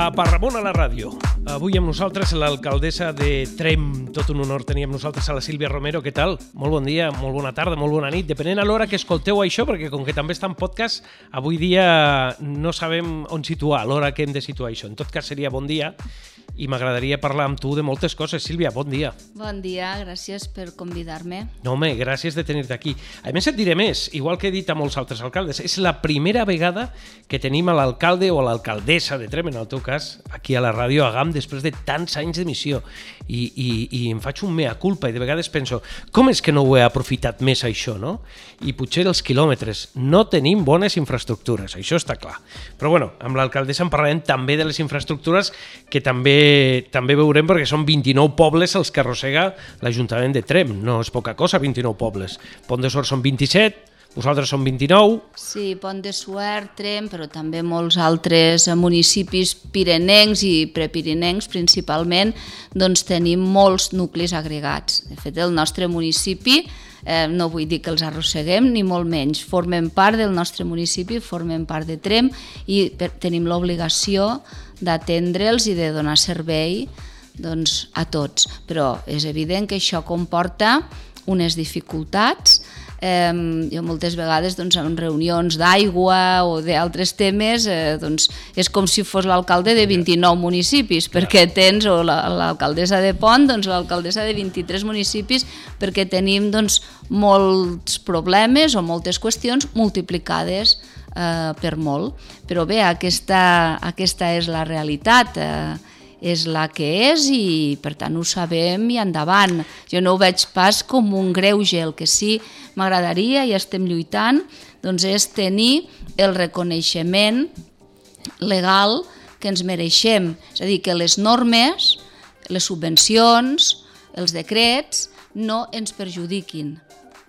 a Parramon a la ràdio. Avui amb nosaltres l'alcaldessa de Trem, tot un honor tenir amb nosaltres a la Sílvia Romero. Què tal? Molt bon dia, molt bona tarda, molt bona nit, depenent a l'hora que escolteu això, perquè com que també està en podcast, avui dia no sabem on situar, l'hora que hem de situar això. En tot cas seria bon dia i m'agradaria parlar amb tu de moltes coses. Sílvia, bon dia. Bon dia, gràcies per convidar-me. No, home, gràcies de tenir-te aquí. A més, et diré més, igual que he dit a molts altres alcaldes, és la primera vegada que tenim a l'alcalde o a l'alcaldessa de Trem, en el teu cas, aquí a la ràdio Agam, després de tants anys d'emissió. I, i, I em faig un mea culpa i de vegades penso, com és que no ho he aprofitat més això, no? I potser els quilòmetres. No tenim bones infraestructures, això està clar. Però bueno, amb l'alcaldessa en parlarem també de les infraestructures que també també veurem perquè són 29 pobles els que arrossega l'Ajuntament de Trem. No és poca cosa, 29 pobles. Pont de Sort són 27, vosaltres són 29. Sí, Pont de Suert, Trem, però també molts altres municipis pirenencs i prepirinencs principalment, doncs tenim molts nuclis agregats. De fet, el nostre municipi eh, no vull dir que els arrosseguem, ni molt menys. Formen part del nostre municipi, formen part de Trem i per, tenim l'obligació d'atendre'ls i de donar servei doncs, a tots. Però és evident que això comporta unes dificultats. Eh, jo moltes vegades doncs, en reunions d'aigua o d'altres temes eh, doncs, és com si fos l'alcalde de 29 municipis perquè tens, o l'alcaldessa de Pont doncs l'alcaldessa de 23 municipis perquè tenim doncs, molts problemes o moltes qüestions multiplicades eh, per molt. Però bé, aquesta, aquesta és la realitat. Eh, és la que és i per tant ho sabem i endavant. Jo no ho veig pas com un greuge, el que sí m'agradaria i estem lluitant doncs és tenir el reconeixement legal que ens mereixem, és a dir, que les normes, les subvencions, els decrets no ens perjudiquin,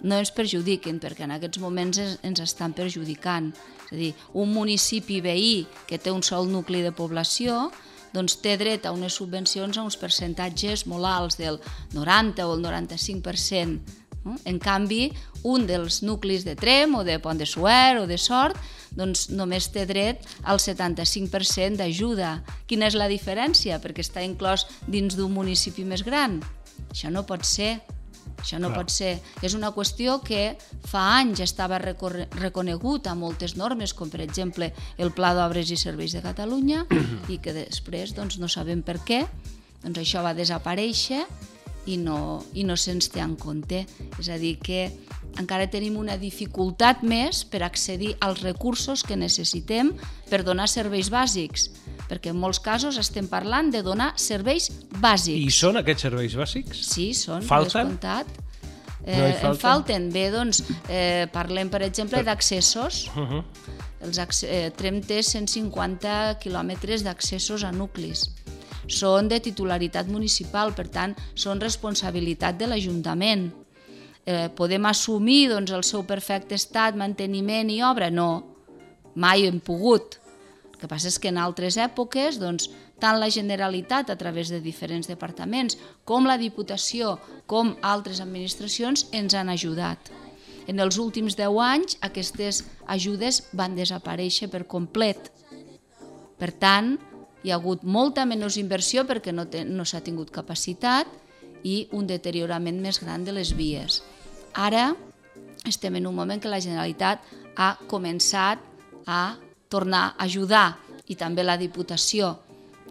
no ens perjudiquin perquè en aquests moments ens estan perjudicant. És a dir, un municipi veí que té un sol nucli de població doncs té dret a unes subvencions a uns percentatges molt alts del 90 o el 95%. En canvi, un dels nuclis de Trem o de Pont de Suert o de Sort doncs només té dret al 75% d'ajuda. Quina és la diferència? Perquè està inclòs dins d'un municipi més gran. Això no pot ser. Això no Clar. pot ser. És una qüestió que fa anys estava reconegut a moltes normes, com per exemple el Pla d'Obres i Serveis de Catalunya, i que després doncs, no sabem per què, doncs això va desaparèixer i no, i no se'ns té en compte. És a dir, que encara tenim una dificultat més per accedir als recursos que necessitem per donar serveis bàsics perquè en molts casos estem parlant de donar serveis bàsics. I són aquests serveis bàsics? Sí, són, Falten? descomptat. Eh, no falten? En falten. Bé, doncs, eh, parlem, per exemple, d'accessos. Uh -huh. Els, eh, Trem té 150 quilòmetres d'accessos a nuclis. Són de titularitat municipal, per tant, són responsabilitat de l'Ajuntament. Eh, podem assumir doncs, el seu perfecte estat, manteniment i obra? No, mai hem pogut que passa és que en altres èpoques, doncs, tant la Generalitat a través de diferents departaments com la Diputació com altres administracions ens han ajudat. En els últims 10 anys aquestes ajudes van desaparèixer per complet. Per tant, hi ha hagut molta menys inversió perquè no, no s'ha tingut capacitat i un deteriorament més gran de les vies. Ara estem en un moment que la Generalitat ha començat a tornar a ajudar i també la Diputació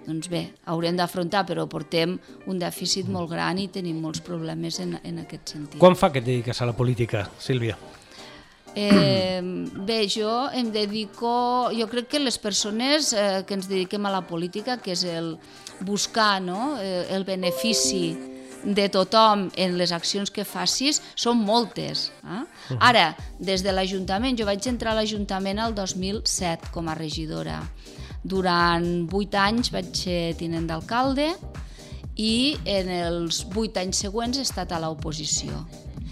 doncs bé, haurem d'afrontar, però portem un dèficit molt gran i tenim molts problemes en, en aquest sentit. Quan fa que et dediques a la política, Sílvia? Eh, bé, jo em dedico... Jo crec que les persones eh, que ens dediquem a la política, que és el buscar no? eh, el benefici de tothom en les accions que facis són moltes. Eh? Ara, des de l'Ajuntament, jo vaig entrar a l'Ajuntament el 2007 com a regidora. Durant vuit anys vaig ser tinent d'alcalde i en els vuit anys següents he estat a l'oposició.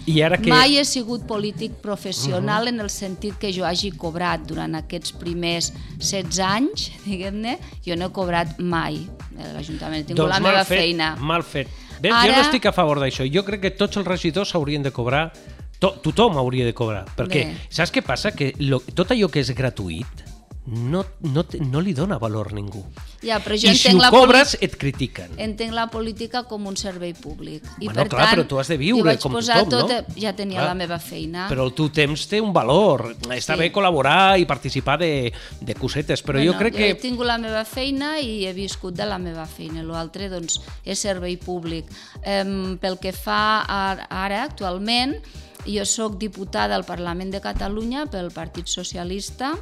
I ara que... Mai he sigut polític professional uh -huh. en el sentit que jo hagi cobrat durant aquests primers 16 anys, diguem-ne, jo no he cobrat mai l'Ajuntament, he tingut doncs la meva fet, feina. Mal fet. Bé, Ara... Jo no estic a favor d'això. Jo crec que tots els regidors haurien de cobrar to tothom hauria de cobrar. Perquè Bé. saps què passa? Que lo, tot allò que és gratuït no, no, no li dona valor a ningú. Ja, però jo I si ho la cobres, et critiquen. entenc la política com un servei públic. I Bueno, per clar, tant, però tu has de viure jo com tothom, no? tot, Ja tenia Clar. la meva feina. Però el teu temps té un valor. Està Sí. bé col·laborar i participar de, de cosetes, però jo crec jo que... he tingut la meva feina i he viscut de la meva feina. L'altre, doncs, és servei públic. Em, pel que fa a, ara, actualment, jo sóc diputada al Parlament de Catalunya pel Partit Socialista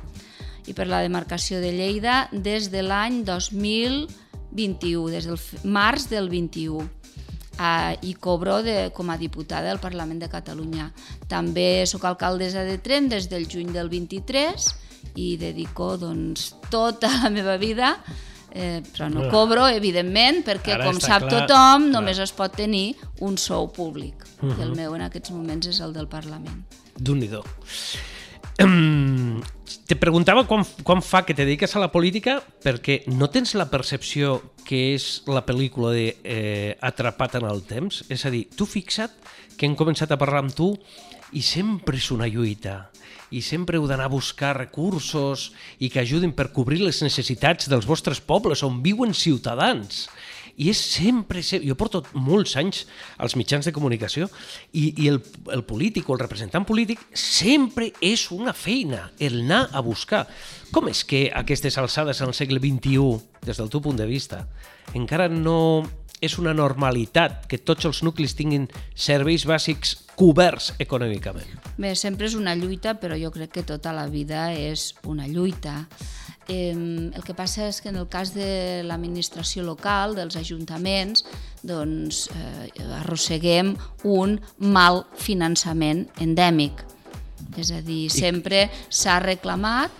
i per la demarcació de Lleida des de l'any 2021, des del març del 21 uh, i cobro de, com a diputada al Parlament de Catalunya. També sóc alcaldessa de Trem des del juny del 23 i dedico doncs, tota la meva vida eh, però no cobro, evidentment, perquè Ara com sap clar, tothom, clar. només es pot tenir un sou públic. I el meu en aquests moments és el del Parlament. déu nhi Um, te preguntava quan, quan fa que te dediques a la política perquè no tens la percepció que és la pel·lícula de eh, Atrapat en el temps? És a dir, tu fixa't que hem començat a parlar amb tu i sempre és una lluita i sempre heu d'anar a buscar recursos i que ajudin per cobrir les necessitats dels vostres pobles on viuen ciutadans. I és sempre, sempre... Jo porto molts anys als mitjans de comunicació i, i el, el polític o el representant polític sempre és una feina, el anar a buscar. Com és que aquestes alçades el segle XXI, des del teu punt de vista, encara no és una normalitat que tots els nuclis tinguin serveis bàsics coberts econòmicament? Bé, sempre és una lluita, però jo crec que tota la vida és una lluita. Eh, el que passa és que en el cas de l'administració local, dels ajuntaments, doncs eh, arrosseguem un mal finançament endèmic. És a dir, sempre s'ha reclamat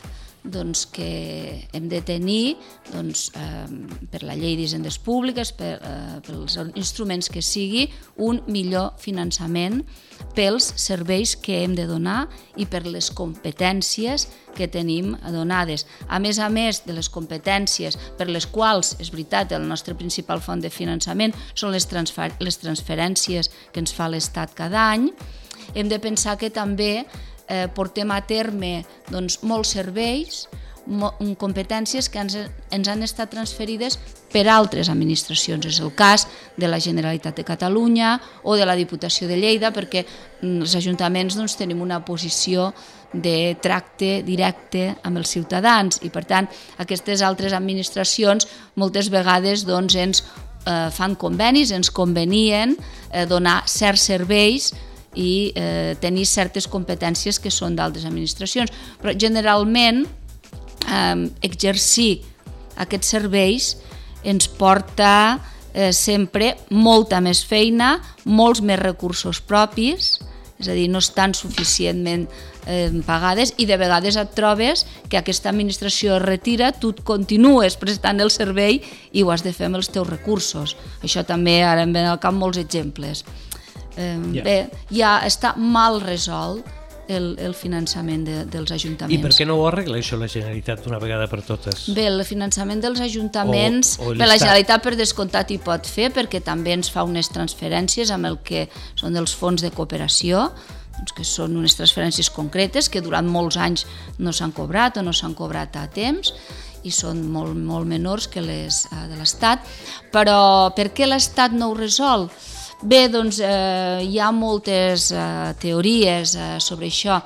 doncs, que hem de tenir doncs, eh, per la llei d'hisendes públiques, per, eh, pels instruments que sigui, un millor finançament pels serveis que hem de donar i per les competències que tenim donades. A més a més de les competències per les quals, és veritat, el nostre principal font de finançament són les, transfer les transferències que ens fa l'Estat cada any, hem de pensar que també eh, portem a terme doncs, molts serveis, mo competències que ens, ens han estat transferides per altres administracions. És el cas de la Generalitat de Catalunya o de la Diputació de Lleida, perquè mm, els ajuntaments doncs, tenim una posició de tracte directe amb els ciutadans i, per tant, aquestes altres administracions moltes vegades doncs, ens eh, fan convenis, ens convenien eh, donar certs serveis i eh, tenir certes competències que són d'altres administracions. Però generalment eh, exercir aquests serveis ens porta eh, sempre molta més feina, molts més recursos propis, és a dir, no estan suficientment eh, pagades i de vegades et trobes que aquesta administració es retira, tu continues prestant el servei i ho has de fer amb els teus recursos. Això també ara em ven al cap molts exemples. Eh, Ja. Bé, ja està mal resolt el, el finançament de, dels ajuntaments. I per què no ho arregla això la Generalitat d'una vegada per totes? Bé, el finançament dels ajuntaments, O- o bé, la. Generalitat per descomptat hi pot fer perquè també ens fa unes transferències amb el que són els fons de cooperació, doncs que són unes transferències concretes que durant molts anys no s'han cobrat o no s'han cobrat a temps i són molt, molt menors que les eh, de l'Estat, però per què l'Estat no ho resol? Bé, doncs eh, hi ha moltes eh, teories eh, sobre això.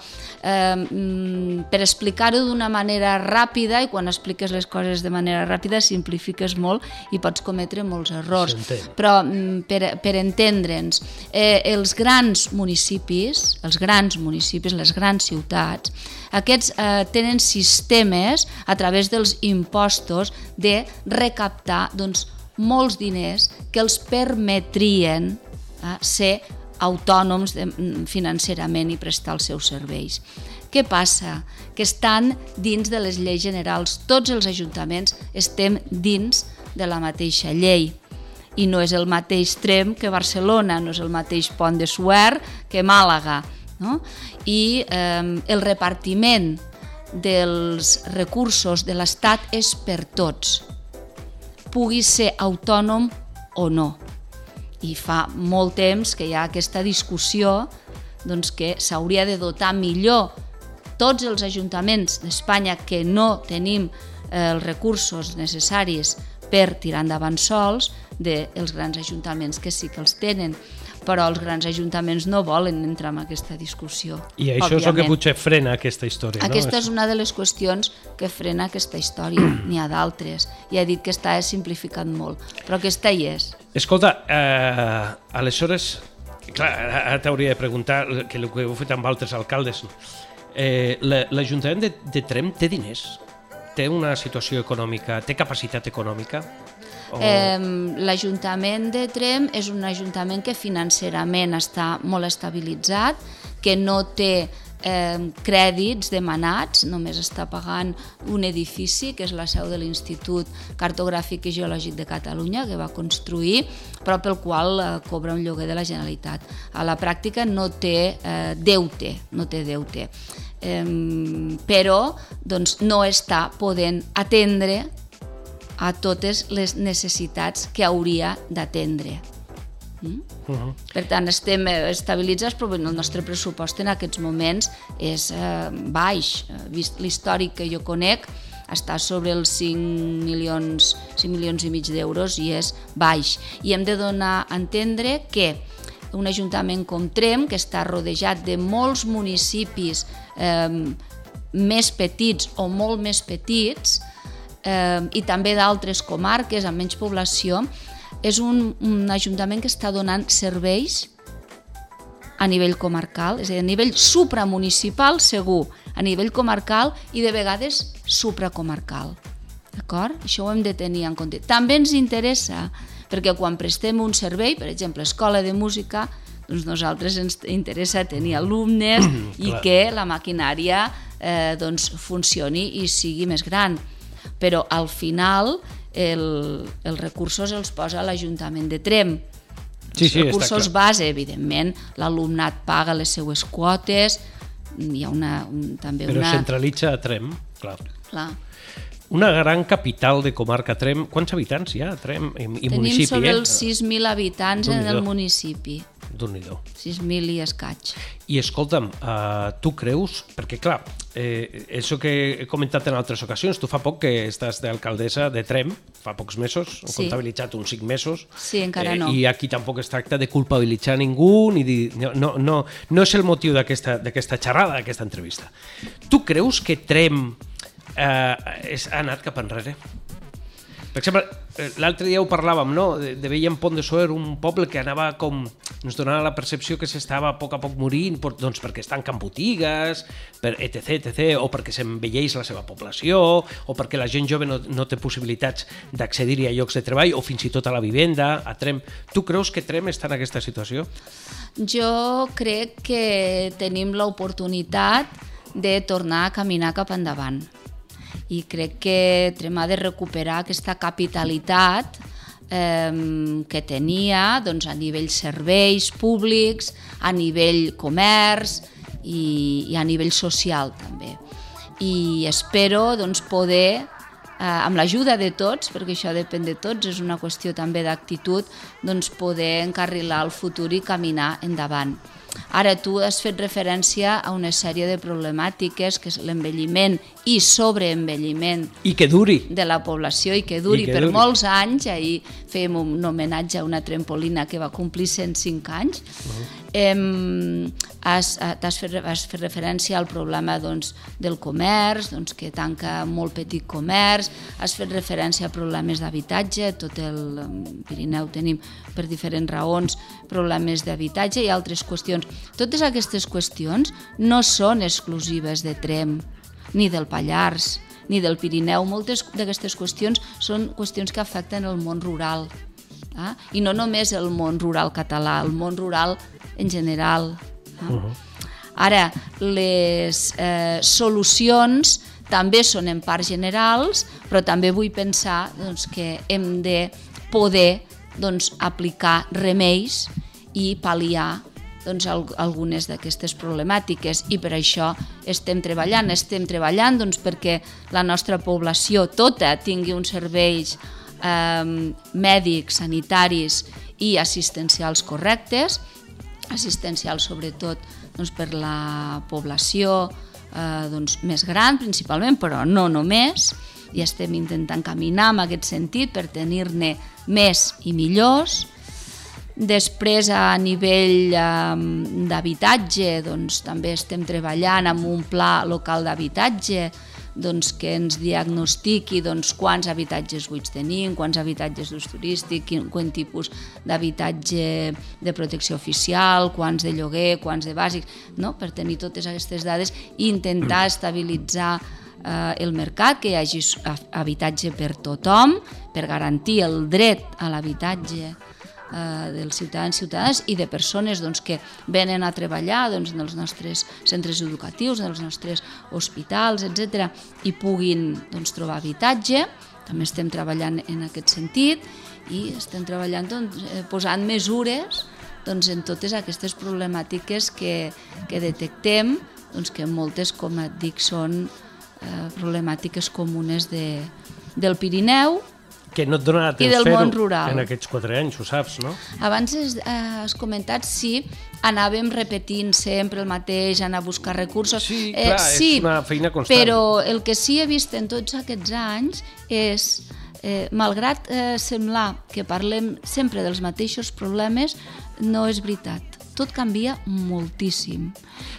Eh, mm, per explicar-ho d'una manera ràpida, i quan expliques les coses de manera ràpida simplifiques molt i pots cometre molts errors. Però mm, per, per entendre'ns, eh, els grans municipis, els grans municipis, les grans ciutats, aquests eh, tenen sistemes a través dels impostos de recaptar doncs, molts diners que els permetrien eh, ser autònoms de, mm, financerament i prestar els seus serveis. Què passa? Que estan dins de les lleis generals. Tots els ajuntaments estem dins de la mateixa llei. I no és el mateix Trem que Barcelona, no és el mateix Pont de Suert que Màlaga. No? I eh, el repartiment dels recursos de l'Estat és per tots, pugui ser autònom o no. I fa molt temps que hi ha aquesta discussió doncs, que s'hauria de dotar millor tots els ajuntaments d'Espanya que no tenim eh, els recursos necessaris per tirar endavant sols dels grans ajuntaments que sí que els tenen però els grans ajuntaments no volen entrar en aquesta discussió. I això òbviament. és el que potser frena aquesta història. Aquesta no? és una de les qüestions que frena aquesta història. N'hi ha d'altres. Ja he dit que està simplificat molt, però aquesta hi és. Escolta, eh, aleshores, clar, ara t'hauria de preguntar que el que heu fet amb altres alcaldes. Eh, L'Ajuntament de, de Trem té diners? Té una situació econòmica, té capacitat econòmica? O... Eh, L'Ajuntament de Trem és un ajuntament que financerament està molt estabilitzat, que no té eh, crèdits demanats, només està pagant un edifici, que és la seu de l'Institut Cartogràfic i Geològic de Catalunya, que va construir, però pel qual eh, cobra un lloguer de la Generalitat. A la pràctica no té eh, deute, no té deute. Eh, però doncs, no està podent atendre a totes les necessitats que hauria d'atendre. Mm? Uh -huh. Per tant, estem eh, estabilitzats, però el nostre pressupost en aquests moments és eh, baix. Eh, vist l'històric que jo conec, està sobre els 5 milions, 5 milions i mig d'euros i és baix. I hem de donar a entendre que un ajuntament com Trem, que està rodejat de molts municipis eh, més petits o molt més petits, eh, i també d'altres comarques amb menys població, és un, un ajuntament que està donant serveis a nivell comarcal, és a dir, a nivell supramunicipal segur, a nivell comarcal i de vegades supracomarcal. D'acord? Això ho hem de tenir en compte. També ens interessa, perquè quan prestem un servei, per exemple, escola de música, doncs nosaltres ens interessa tenir alumnes i que la maquinària eh, doncs funcioni i sigui més gran però al final el, els recursos els posa l'Ajuntament de Trem. Sí, els sí, recursos base, evidentment, l'alumnat paga les seues quotes, hi ha una, un, també però una... Però centralitza a Trem, clar. clar. Una gran capital de comarca Trem. Quants habitants hi ha a Trem i, i Tenim municipi? Tenim sobre eh? els 6.000 habitants en el municipi d'un nhi 6.000 i escaig. I escolta'm, uh, tu creus, perquè clar, eh, això que he comentat en altres ocasions, tu fa poc que estàs d'alcaldessa de Trem, fa pocs mesos, sí. comptabilitzat uns 5 mesos. Sí, encara no. Eh, I aquí tampoc es tracta de culpabilitzar ningú, ni dir, no, no, no, no és el motiu d'aquesta xerrada, d'aquesta entrevista. Tu creus que Trem eh, és, ha anat cap enrere? Per exemple, eh, l'altre dia ho parlàvem, no? De, de veiem Pont de Soer, un poble que anava com... ens donava la percepció que s'estava a poc a poc morint, per, doncs perquè es tanquen botigues, per etc, etc, o perquè s'envelleix la seva població, o perquè la gent jove no, no té possibilitats d'accedir-hi a llocs de treball, o fins i tot a la vivenda, a Trem. Tu creus que Trem està en aquesta situació? Jo crec que tenim l'oportunitat de tornar a caminar cap endavant i crec que Trem de recuperar aquesta capitalitat que tenia doncs, a nivell serveis públics, a nivell comerç i, i a nivell social també. I espero doncs, poder, eh, amb l'ajuda de tots, perquè això depèn de tots, és una qüestió també d'actitud, doncs, poder encarrilar el futur i caminar endavant. Ara tu has fet referència a una sèrie de problemàtiques que és l'envelliment i sobreenvelliment i que duri de la població i que duri I que per duri. molts anys ahir fèiem un homenatge a una trampolina que va complir 105 anys uh -huh. Em, has, has, fet, has fet referència al problema doncs, del comerç, doncs, que tanca molt petit comerç, has fet referència a problemes d'habitatge, tot el Pirineu tenim per diferents raons problemes d'habitatge i altres qüestions. Totes aquestes qüestions no són exclusives de Trem, ni del Pallars, ni del Pirineu. Moltes d'aquestes qüestions són qüestions que afecten el món rural. Eh? I no només el món rural català, el món rural en general. Eh? Uh -huh. Ara, les eh, solucions també són en part generals, però també vull pensar doncs, que hem de poder doncs, aplicar remeis i pal·liar doncs, algunes d'aquestes problemàtiques i per això estem treballant. Estem treballant doncs, perquè la nostra població tota tingui uns serveis eh, mèdics, sanitaris i assistencials correctes, assistencials sobretot doncs, per la població eh, doncs, més gran principalment, però no només, i estem intentant caminar en aquest sentit per tenir-ne més i millors. Després, a nivell um, d'habitatge, doncs, també estem treballant amb un pla local d'habitatge doncs, que ens diagnostiqui doncs, quants habitatges buits tenim, quants habitatges d'ús turístic, quin, quin tipus d'habitatge de protecció oficial, quants de lloguer, quants de bàsics, no? per tenir totes aquestes dades i intentar estabilitzar eh, el mercat, que hi hagi habitatge per tothom, per garantir el dret a l'habitatge eh, dels ciutadans i ciutadanes i de persones doncs, que venen a treballar doncs, en els nostres centres educatius, en els nostres hospitals, etc i puguin doncs, trobar habitatge. També estem treballant en aquest sentit i estem treballant doncs, eh, posant mesures doncs, en totes aquestes problemàtiques que, que detectem, doncs, que moltes, com et dic, són eh, problemàtiques comunes de, del Pirineu que no et donarà temps rural. en aquests quatre anys, ho saps, no? Abans has, has comentat si anàvem repetint sempre el mateix, anar a buscar recursos. Sí, clar, eh, sí, és una feina constant. Però el que sí he vist en tots aquests anys és, eh, malgrat eh, semblar que parlem sempre dels mateixos problemes, no és veritat tot canvia moltíssim.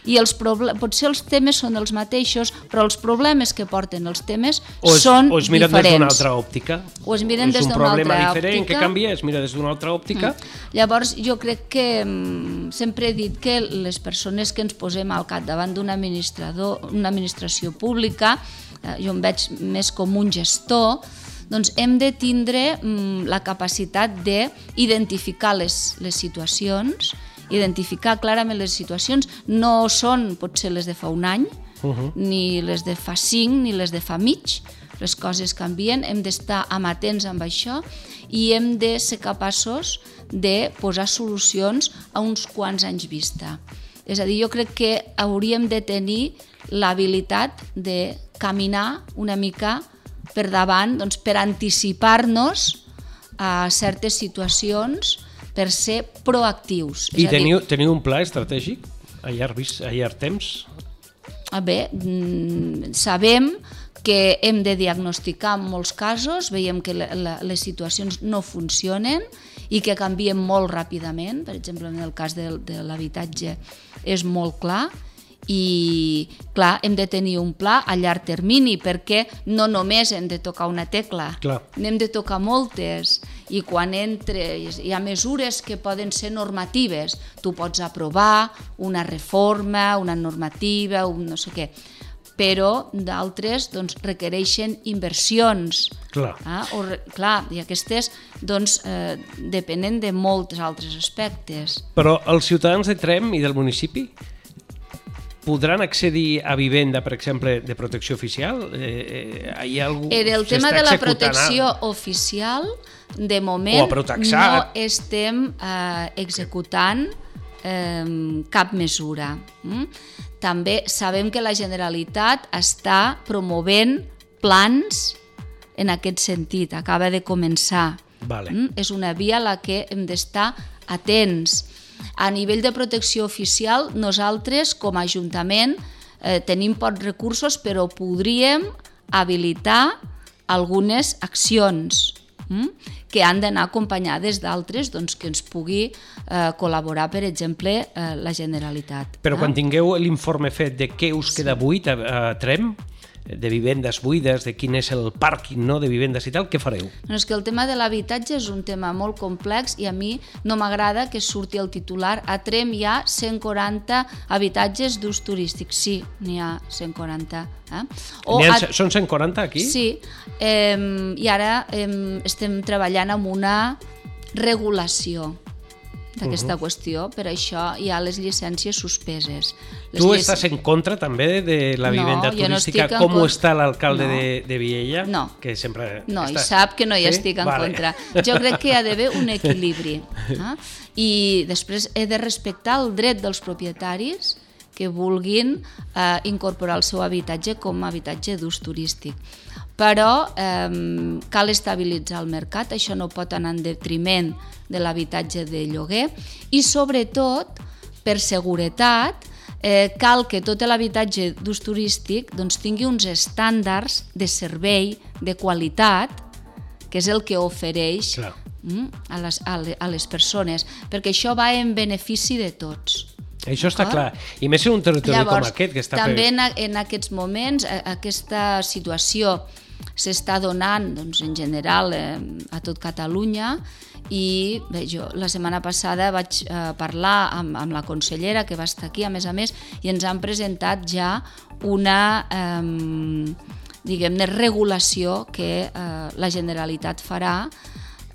I els potser els temes són els mateixos, però els problemes que porten els temes o es, són diferents. O es miren diferents. des d'una altra òptica. O es miren des d'una altra òptica. És un problema diferent que canvia, es mira des d'una altra òptica. Mm. Llavors, jo crec que mm, sempre he dit que les persones que ens posem al cap davant d'una administrador, una administració pública, eh, jo em veig més com un gestor, doncs hem de tindre mm, la capacitat d'identificar les, les situacions identificar clarament les situacions, no són potser les de fa un any, uh -huh. ni les de fa cinc, ni les de fa mig, les coses canvien, hem d'estar amatents amb això i hem de ser capaços de posar solucions a uns quants anys vista. És a dir, jo crec que hauríem de tenir l'habilitat de caminar una mica per davant doncs, per anticipar-nos a certes situacions per ser proactius. I teniu, dir, teniu un pla estratègic a llarg, a llarg temps? Bé, mm, sabem que hem de diagnosticar en molts casos, veiem que la, la, les situacions no funcionen i que canvien molt ràpidament, per exemple en el cas de, de l'habitatge és molt clar, i clar, hem de tenir un pla a llarg termini perquè no només hem de tocar una tecla, clar. n'hem de tocar moltes i quan entre hi ha mesures que poden ser normatives, tu pots aprovar una reforma, una normativa, un no sé què, però d'altres doncs, requereixen inversions. Clar. Ah? O, clar, i aquestes doncs, eh, depenen de molts altres aspectes. Però els ciutadans de Trem i del municipi podran accedir a vivenda, per exemple, de protecció oficial? Eh, eh, hi ha algú Era el tema de la protecció ara? oficial, de moment no estem eh, executant eh, cap mesura. Mm? També sabem que la Generalitat està promovent plans en aquest sentit, acaba de començar. Vale. Mm? És una via a la que hem d'estar atents a nivell de protecció oficial, nosaltres, com a Ajuntament, eh, tenim pocs recursos, però podríem habilitar algunes accions hm? que han d'anar acompanyades d'altres doncs, que ens pugui eh, col·laborar, per exemple, eh, la Generalitat. Però eh? quan tingueu l'informe fet de què us queda buit a, a Trem, de vivendes buides, de quin és el pàrquing no, de vivendes i tal, què fareu? No, és que el tema de l'habitatge és un tema molt complex i a mi no m'agrada que surti el titular a Trem hi ha 140 habitatges d'ús turístic. Sí, n'hi ha 140. Eh? O ha, a... Són 140 aquí? Sí, eh, i ara eh, estem treballant amb una regulació d'aquesta uh -huh. qüestió, per això hi ha les llicències suspeses. Les tu llic... estàs en contra també de la vivenda no, turística, no com ho està l'alcalde no. de, de Viella? No, que sempre no estàs... i sap que no hi sí? estic en vale. contra. Jo crec que hi ha d'haver un equilibri. Eh? I després he de respectar el dret dels propietaris que vulguin eh, incorporar el seu habitatge com a habitatge d'ús turístic però eh, cal estabilitzar el mercat, això no pot anar en detriment de l'habitatge de lloguer i sobretot per seguretat, eh, cal que tot l'habitatge d'ús turístic doncs, tingui uns estàndards de servei, de qualitat, que és el que ofereix Clar. mm, a, les, a, le- a les persones, perquè això va en benefici de tots. Això està D'acord? clar. I més en un territori com aquest, que està... també en, en aquests moments aquesta situació s'està donant doncs, en general eh, a tot Catalunya i bé, jo la setmana passada vaig eh, parlar amb, amb la consellera que va estar aquí a més a més i ens han presentat ja una eh, diguem-ne regulació que eh, la Generalitat farà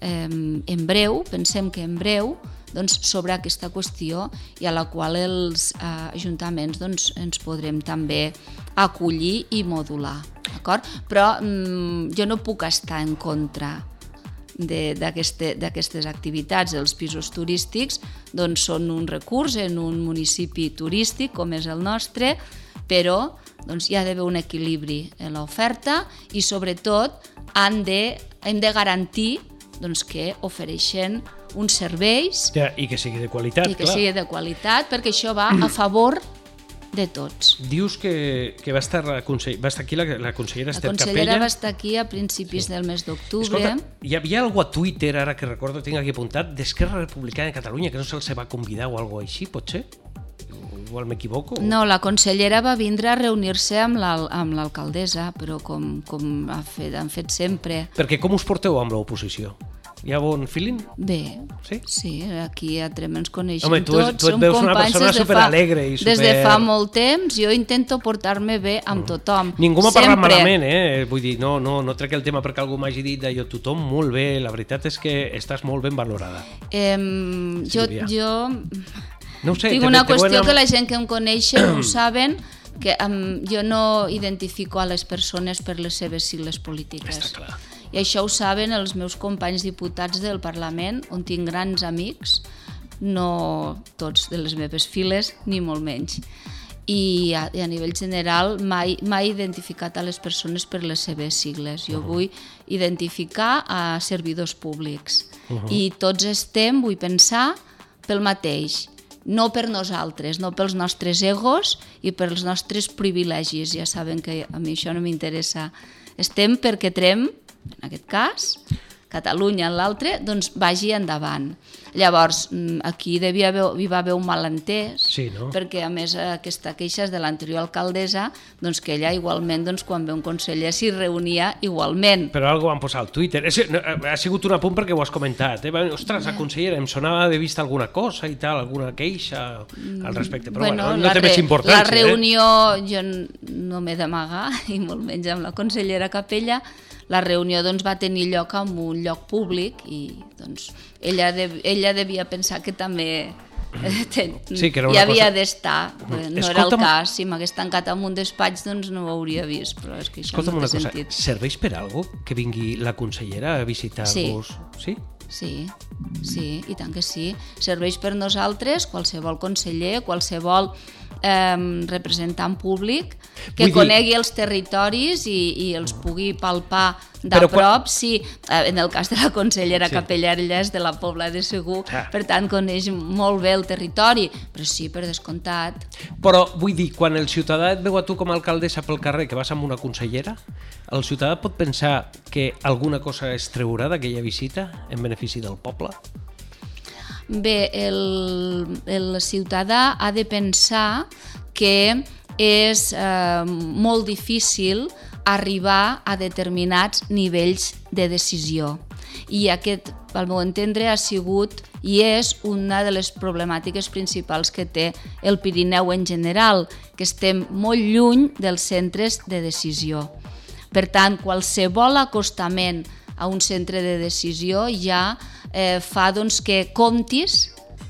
eh, en breu, pensem que en breu, doncs, sobre aquesta qüestió i a la qual els eh, ajuntaments doncs, ens podrem també acollir i modular. Però mm, jo no puc estar en contra d'aquestes activitats. Els pisos turístics doncs, són un recurs en un municipi turístic com és el nostre, però doncs, hi ha d'haver un equilibri en l'oferta i sobretot han de, hem de garantir doncs, que ofereixen uns serveis Ja, I que sigui de qualitat, i que clar. sigui de qualitat perquè això va a favor de tots. Dius que, que va, estar la consell... va estar aquí la, la consellera La Esther consellera Capella. va estar aquí a principis sí. del mes d'octubre. Escolta, hi havia algú a Twitter, ara que recordo, tinc aquí apuntat, d'Esquerra Republicana de Catalunya, que no se'ls va convidar o alguna així, pot ser? Igual m'equivoco? No, la consellera va vindre a reunir-se amb l'alcaldessa, però com, com ha fet, han fet sempre. Perquè com us porteu amb l'oposició? Hi ha bon feeling? Bé, Sí? sí, aquí a Trem ens coneixem Home, tu, tots, tu et som veus una companys persona superalegre i super... Des de fa molt temps jo intento portar-me bé amb tothom. Ningú m'ha parlat malament, eh? Vull dir, no, no, no trec el tema perquè algú m'hagi dit d'allò, tothom molt bé, la veritat és que estàs molt ben valorada. Em, jo, jo No sé, tinc una qüestió que la gent que em coneixen ho saben, que um, jo no identifico a les persones per les seves sigles polítiques. Està clar. I això ho saben els meus companys diputats del Parlament, on tinc grans amics, no tots de les meves files, ni molt menys. I a, i a nivell general mai, mai he identificat a les persones per les seves sigles. Jo vull identificar a servidors públics. I tots estem, vull pensar, pel mateix no per nosaltres, no pels nostres egos i pels nostres privilegis. Ja saben que a mi això no m'interessa. Estem perquè Trem, en aquest cas, Catalunya en l'altre, doncs vagi endavant. Llavors, mm, aquí devia haver, hi va haver un malentès, Sí, no? perquè a més aquesta queixa és de l'anterior alcaldessa, doncs que ella igualment, doncs, quan ve un conseller s'hi reunia igualment. Però algo van posar al Twitter. És, no, ha sigut un apunt perquè ho has comentat. Eh? Ostres, la consellera, em sonava d'haver vist alguna cosa i tal, alguna queixa al respecte. Però bueno, no la té més importància. La reunió, jo n- no m'he d'amagar, i molt menys amb la consellera Capella, la reunió doncs, va tenir lloc en un lloc públic i doncs, ella, de, ella devia pensar que també eh, ten, Sí, que era hi havia cosa- d'estar, però no era Escolta'm- el cas. Si m'hagués tancat en un despatx doncs no ho hauria vist, però és que això Escolta'm no una té cosa, sentit. serveix per algo que vingui la consellera a visitar-vos? Sí. Sí, sí, i tant que sí. Serveix per nosaltres, qualsevol conseller, qualsevol eh, representant públic que Vull dir- conegui els territoris i, i els pugui palpar de Però quan- prop. Sí, eh, en el cas de la consellera Sí. sí. Capella ella és de la Pobla de Segur, Ah. per tant coneix molt bé el territori, però sí, per descomptat. Però vull dir, quan el ciutadà et veu a tu com a alcaldessa pel carrer que vas amb una consellera, el ciutadà pot pensar que alguna cosa es treurà d'aquella visita en benefici del poble? Bé, el, el ciutadà ha de pensar que és eh, molt difícil arribar a determinats nivells de decisió. I aquest, al meu entendre, ha sigut i és una de les problemàtiques principals que té el Pirineu en general, que estem molt lluny dels centres de decisió. Per tant, qualsevol acostament a un centre de decisió ja eh, fa doncs, que comptis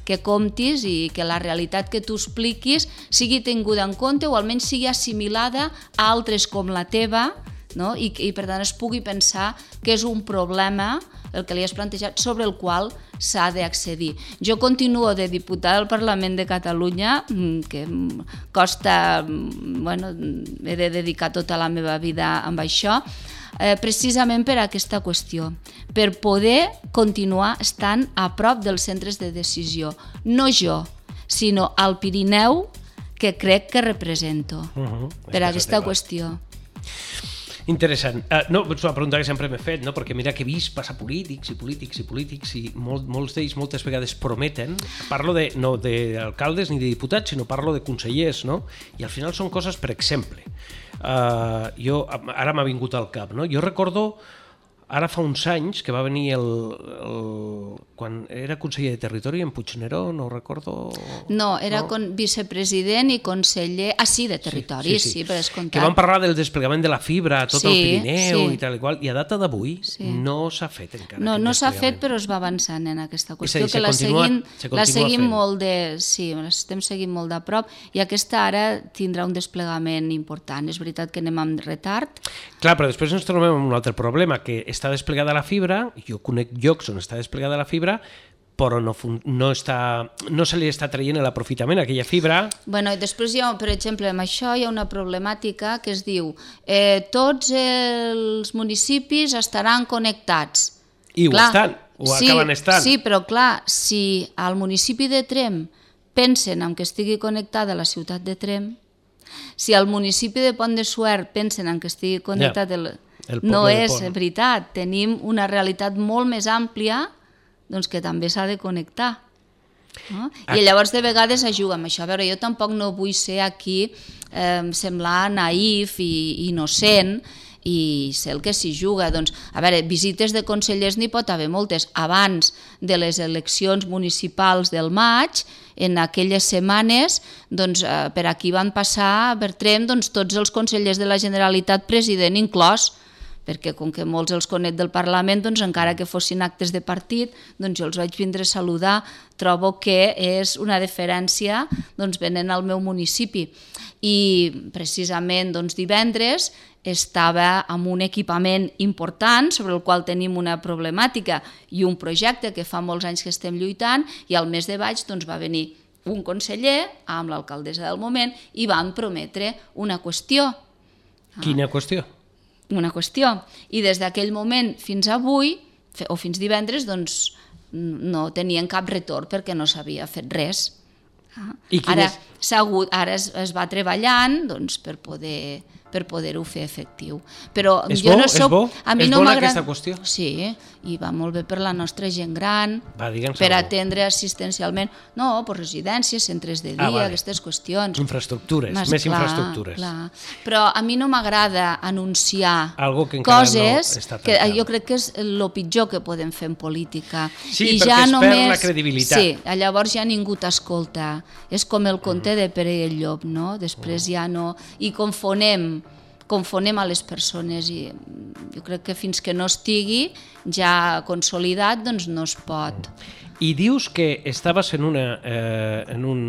que comptis i que la realitat que tu expliquis sigui tinguda en compte o almenys sigui assimilada a altres com la teva no? I, i per tant es pugui pensar que és un problema el que li has plantejat sobre el qual s'ha d'accedir. Jo continuo de diputada al Parlament de Catalunya, mm, que em costa, mm, bueno, he de dedicar tota la meva vida amb això, eh, precisament per aquesta qüestió, per poder continuar estant a prop dels centres de decisió. No jo, sinó al Pirineu que crec que represento Uh -huh. per aquesta qüestió. Interessant. Uh, no, és una pregunta que sempre m'he fet, no? perquè mira que he vist passar polítics i polítics i polítics i molt, molts d'ells moltes vegades prometen, parlo de, no d'alcaldes ni de diputats, sinó parlo de consellers, no? i al final són coses, per exemple, uh, jo, ara m'ha vingut al cap, no? jo recordo ara fa uns anys que va venir el, el quan era conseller de Territori en Puigneró, no ho recordo... No, era no? Con, vicepresident i conseller... Ah, sí, de Territori, sí, sí, sí. sí per descomptat. Que van parlar del desplegament de la fibra a tot sí, el Pirineu sí. i tal i qual, i a data d'avui sí. no s'ha fet encara. No, no s'ha fet, però es va avançant en aquesta qüestió, dir, que la continua, seguim, la seguim fent. molt de... Sí, l'estem seguint molt de prop, i aquesta ara tindrà un desplegament important. És veritat que anem amb retard. Clar, però després ens trobem amb un altre problema, que està desplegada la fibra, jo conec llocs on està desplegada la fibra, però no, no, està, no se li està traient l'aprofitament aquella fibra. Bueno, i després hi ha, per exemple, amb això hi ha una problemàtica que es diu eh, tots els municipis estaran connectats. I clar, ho estan, ho sí, acaben estant. Sí, però clar, si al municipi de Trem pensen en que estigui connectada la ciutat de Trem, si al municipi de Pont de Suert pensen en que estigui connectat el, el no és veritat, tenim una realitat molt més àmplia doncs que també s'ha de connectar. No? I llavors de vegades es juga amb això. A veure, jo tampoc no vull ser aquí eh, semblar naïf i innocent i sé el que s'hi juga. Doncs, a veure, visites de consellers n'hi pot haver moltes. Abans de les eleccions municipals del maig, en aquelles setmanes, doncs, eh, per aquí van passar, per Trem, doncs, tots els consellers de la Generalitat, president inclòs, perquè com que molts els conec del Parlament, doncs encara que fossin actes de partit, doncs jo els vaig vindre a saludar, trobo que és una deferència doncs venen al meu municipi. I precisament doncs, divendres estava amb un equipament important sobre el qual tenim una problemàtica i un projecte que fa molts anys que estem lluitant i al mes de baix doncs, va venir un conseller amb l'alcaldessa del moment i van prometre una qüestió. Quina qüestió? Una qüestió. I des d'aquell moment fins avui, o fins divendres, doncs no tenien cap retorn perquè no s'havia fet res. Ah. I ara, és... hagut, ara es, es va treballant doncs, per poder per poder-ho fer efectiu. Però és jo bo? no soc... És bo? A mi és no bona aquesta qüestió? Sí, i va molt bé per la nostra gent gran, va, per atendre assistencialment, no, per residències, centres de dia, ah, vale. aquestes qüestions. Infraestructures, Mas, més clar, infraestructures. Clar. Però a mi no m'agrada anunciar Algo que coses no que jo crec que és el pitjor que podem fer en política. Sí, I perquè ja es només... perd la credibilitat. Sí, llavors ja ningú t'escolta. És com el conte. De Pere i el Llop, no? Després mm. ja no... I confonem confonem a les persones i jo crec que fins que no estigui ja consolidat doncs no es pot. I dius que estaves en, una, eh, en un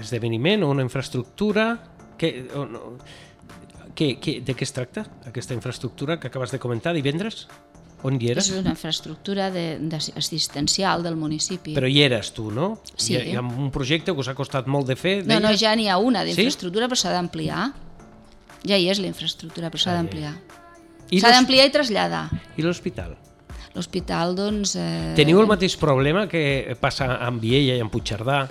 esdeveniment o una infraestructura que, o no, que, que, de què es tracta aquesta infraestructura que acabes de comentar divendres? On hi eres? És una infraestructura de, de, assistencial del municipi. Però hi eres tu, no? Sí. Hi ha, hi ha un projecte que us ha costat molt de fer? No, no, ja n'hi ha una d'infraestructura, sí? però s'ha d'ampliar. Ja hi és la infraestructura, però s'ha d'ampliar. S'ha d'ampliar i traslladar. I l'hospital? L'hospital, doncs... Eh... Teniu el mateix problema que passa amb Viella i amb Puigcerdà,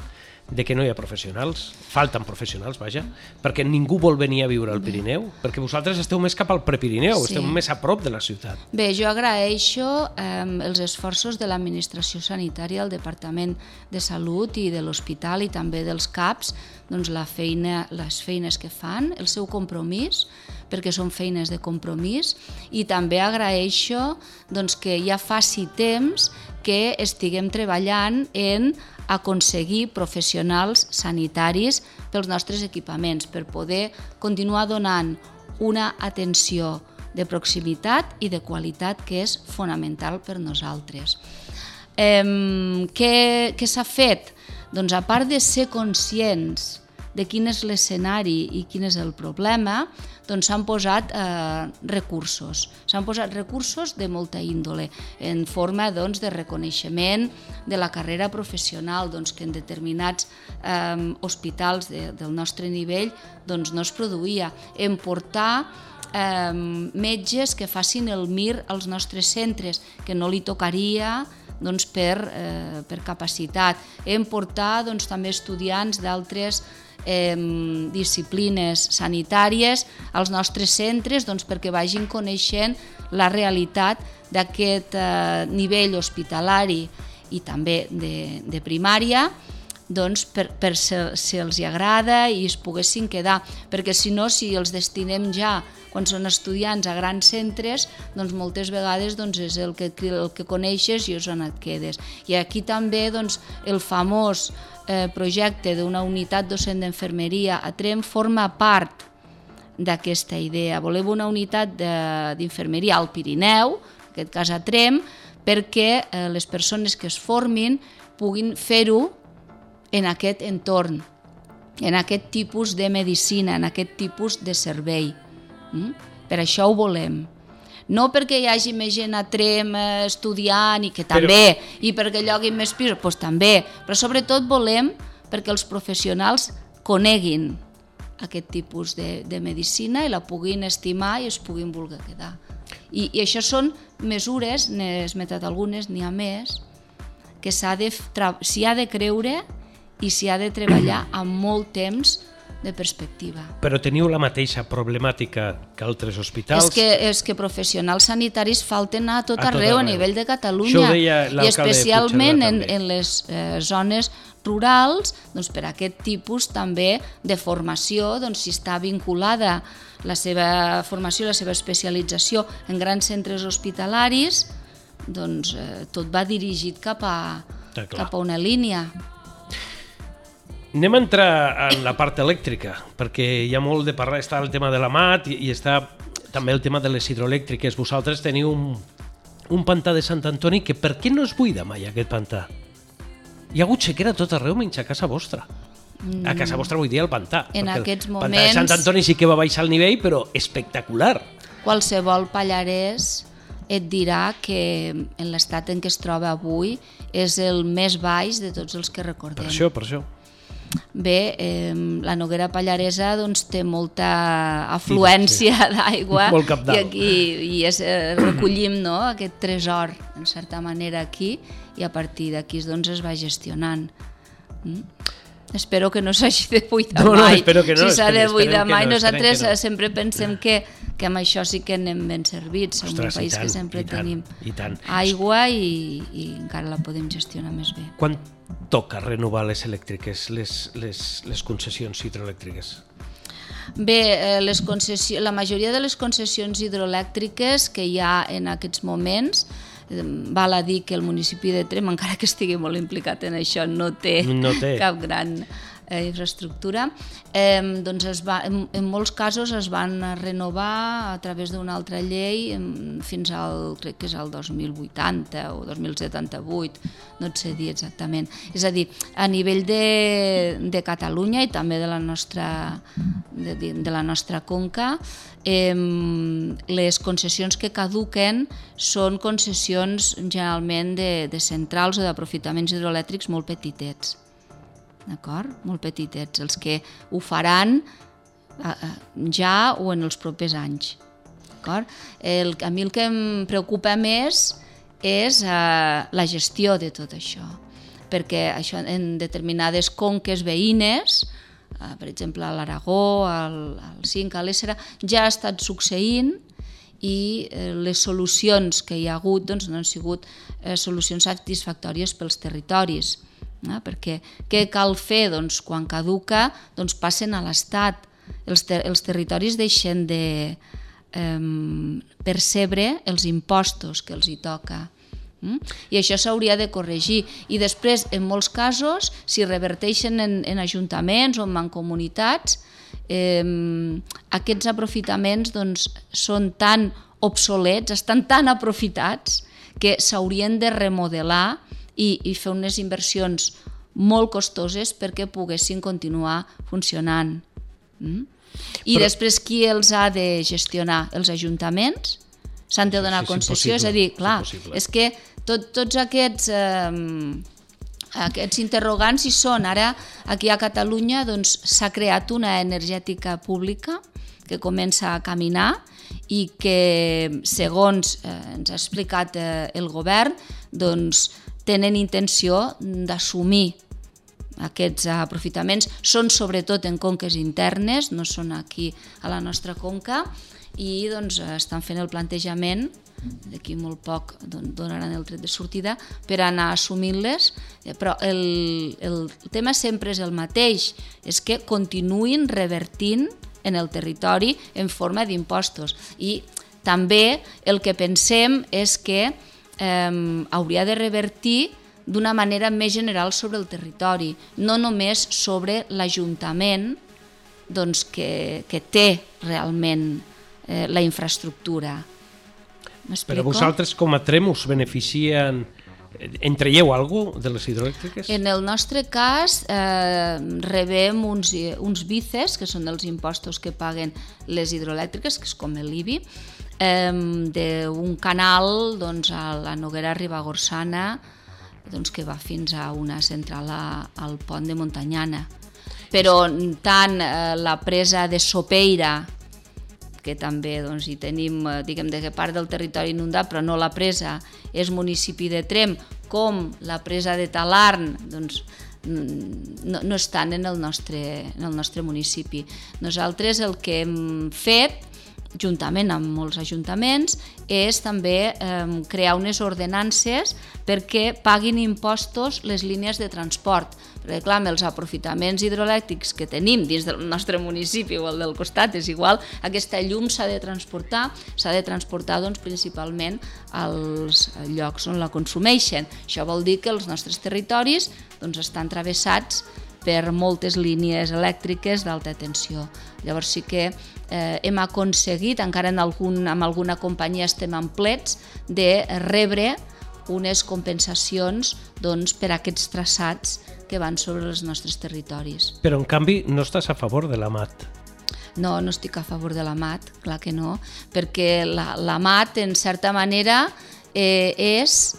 de que no hi ha professionals, falten professionals, vaja, perquè ningú vol venir a viure al Pirineu, perquè vosaltres esteu més cap al Prepirineu, sí. esteu més a prop de la ciutat. Bé, jo agraeixo eh, els esforços de l'administració sanitària, el Departament de Salut i de l'Hospital i també dels CAPs, doncs la feina, les feines que fan, el seu compromís, perquè són feines de compromís, i també agraeixo doncs, que ja faci temps que estiguem treballant en aconseguir professionals sanitaris pels nostres equipaments, per poder continuar donant una atenció de proximitat i de qualitat que és fonamental per nosaltres. Eh, què què s'ha fet? Doncs a part de ser conscients de quin és l'escenari i quin és el problema, doncs s'han posat eh, recursos. S'han posat recursos de molta índole, en forma doncs, de reconeixement de la carrera professional, doncs, que en determinats eh, hospitals de, del nostre nivell doncs, no es produïa. En portar eh, metges que facin el MIR als nostres centres, que no li tocaria doncs, per, eh, per capacitat. Hem portat doncs, també estudiants d'altres eh, disciplines sanitàries als nostres centres doncs, perquè vagin coneixent la realitat d'aquest eh, nivell hospitalari i també de, de primària doncs, per, per si, si els hi agrada i es poguessin quedar, perquè si no, si els destinem ja quan són estudiants a grans centres, doncs moltes vegades doncs, és el que, el que coneixes i és on et quedes. I aquí també doncs, el famós projecte d'una unitat docent d'enfermeria a Trem forma part d'aquesta idea. Volem una unitat d'infermeria al Pirineu, en aquest cas a Trem, perquè eh, les persones que es formin puguin fer-ho en aquest entorn, en aquest tipus de medicina, en aquest tipus de servei. Mm? Per això ho volem. No perquè hi hagi més gent a Trem eh, estudiant i que també, però... i perquè lloguin més pisos, doncs també, però sobretot volem perquè els professionals coneguin aquest tipus de, de medicina i la puguin estimar i es puguin voler quedar. I, i això són mesures, n'he esmentat algunes, n'hi ha més, que de, s'hi ha de creure i s'hi ha de treballar amb molt temps de perspectiva. Però teniu la mateixa problemàtica que altres hospitals? És que, és que professionals sanitaris falten a tot, a tot arreu, arreu, a nivell de Catalunya, i especialment en, en les eh, zones rurals, doncs per aquest tipus també de formació, doncs si està vinculada la seva formació, la seva especialització en grans centres hospitalaris, doncs eh, tot va dirigit cap a, cap a una línia. Anem a entrar en la part elèctrica, perquè hi ha molt de parlar, està el tema de la mat i, i està també el tema de les hidroelèctriques. Vosaltres teniu un, un pantà de Sant Antoni que per què no es buida mai aquest pantà? Hi ha hagut sequera tot arreu menys a casa vostra. A casa vostra vull dir el pantà. En aquests el moments... pantà de Sant Antoni sí que va baixar el nivell, però espectacular. Qualsevol pallarès et dirà que en l'estat en què es troba avui és el més baix de tots els que recordem. Per això, per això. Bé, eh, la Noguera Pallaresa doncs, té molta afluència sí, sí. d'aigua i aquí i és, eh, recollim no, aquest tresor, en certa manera, aquí i a partir d'aquí doncs, es va gestionant. Mm? Espero que no s'hagi de buidar no, no, mai. Espero que no, si s'ha de buidar mai, no, nosaltres no. sempre pensem que, que amb això sí que anem ben servits. Som Ostres, un país tant, que sempre i tant, tenim i tant. aigua i, i encara la podem gestionar més bé. Quan toca renovar les elèctriques, les, les, les concessions hidroelèctriques? Bé, eh, les concessions, la majoria de les concessions hidroelèctriques que hi ha en aquests moments val a dir que el municipi de Trem, encara que estigui molt implicat en això, no té, no té. cap gran eh, infraestructura, eh, doncs es va, en, en molts casos es van renovar a través d'una altra llei fins al, crec que és el 2080 o 2078, no et sé dir exactament. És a dir, a nivell de, de Catalunya i també de la nostra, de, de la nostra conca, eh, les concessions que caduquen són concessions generalment de, de centrals o d'aprofitaments hidroelèctrics molt petitets d'acord? Molt petitets, els que ho faran ja o en els propers anys. El, a mi el que em preocupa més és eh, la gestió de tot això, perquè això en determinades conques veïnes, eh, per exemple a l'Aragó, al, Cinc, a l'Essera, ja ha estat succeint i eh, les solucions que hi ha hagut doncs, no han sigut eh, solucions satisfactòries pels territoris Eh? Perquè què cal fer? Doncs, quan caduca, doncs passen a l'Estat. Els, ter els territoris deixen de eh, percebre els impostos que els hi toca. Mm? I això s'hauria de corregir. I després, en molts casos, si reverteixen en, en ajuntaments o en mancomunitats, eh, aquests aprofitaments doncs, són tan obsolets, estan tan aprofitats, que s'haurien de remodelar i, i fer unes inversions molt costoses perquè poguessin continuar funcionant. Mm? I Però... després qui els ha de gestionar? Els ajuntaments? S'han de donar sí, sí, concessió? És, és a dir, clar, és, és que tot, tots aquests... Eh, aquests interrogants hi són. Ara, aquí a Catalunya, doncs, s'ha creat una energètica pública que comença a caminar i que, segons eh, ens ha explicat eh, el govern, doncs, tenen intenció d'assumir aquests aprofitaments. Són sobretot en conques internes, no són aquí a la nostra conca, i doncs, estan fent el plantejament d'aquí molt poc donaran el tret de sortida per anar assumint-les, eh, però el, el tema sempre és el mateix, és que continuïn revertint en el territori en forma d'impostos. I també el que pensem és que eh, hauria de revertir d'una manera més general sobre el territori, no només sobre l'Ajuntament doncs, que, que té realment eh, la infraestructura. Però vosaltres com a Trem us beneficien en traieu alguna de les hidroelèctriques? En el nostre cas eh, rebem uns, uns bices, que són els impostos que paguen les hidroelèctriques, que és com l'IBI, eh, d'un canal doncs, a la Noguera Ribagorsana, doncs, que va fins a una central a, al pont de Montanyana. Però tant eh, la presa de Sopeira, que també doncs, hi tenim, eh, diguem, de part del territori inundat, però no la presa, és municipi de Trem, com la presa de Talarn, doncs, no, no estan en el, nostre, en el nostre municipi. Nosaltres el que hem fet juntament amb molts ajuntaments, és també eh, crear unes ordenances perquè paguin impostos les línies de transport. Perquè, clar, els aprofitaments hidroelèctrics que tenim dins del nostre municipi o el del costat és igual, aquesta llum s'ha de transportar, s'ha de transportar doncs, principalment als llocs on la consumeixen. Això vol dir que els nostres territoris doncs, estan travessats per moltes línies elèctriques d'alta tensió. Llavors sí que eh, hem aconseguit, encara en algun, amb alguna companyia estem en plets, de rebre unes compensacions doncs, per a aquests traçats que van sobre els nostres territoris. Però, en canvi, no estàs a favor de la MAT? No, no estic a favor de la MAT, clar que no, perquè la, la MAT, en certa manera, eh, és,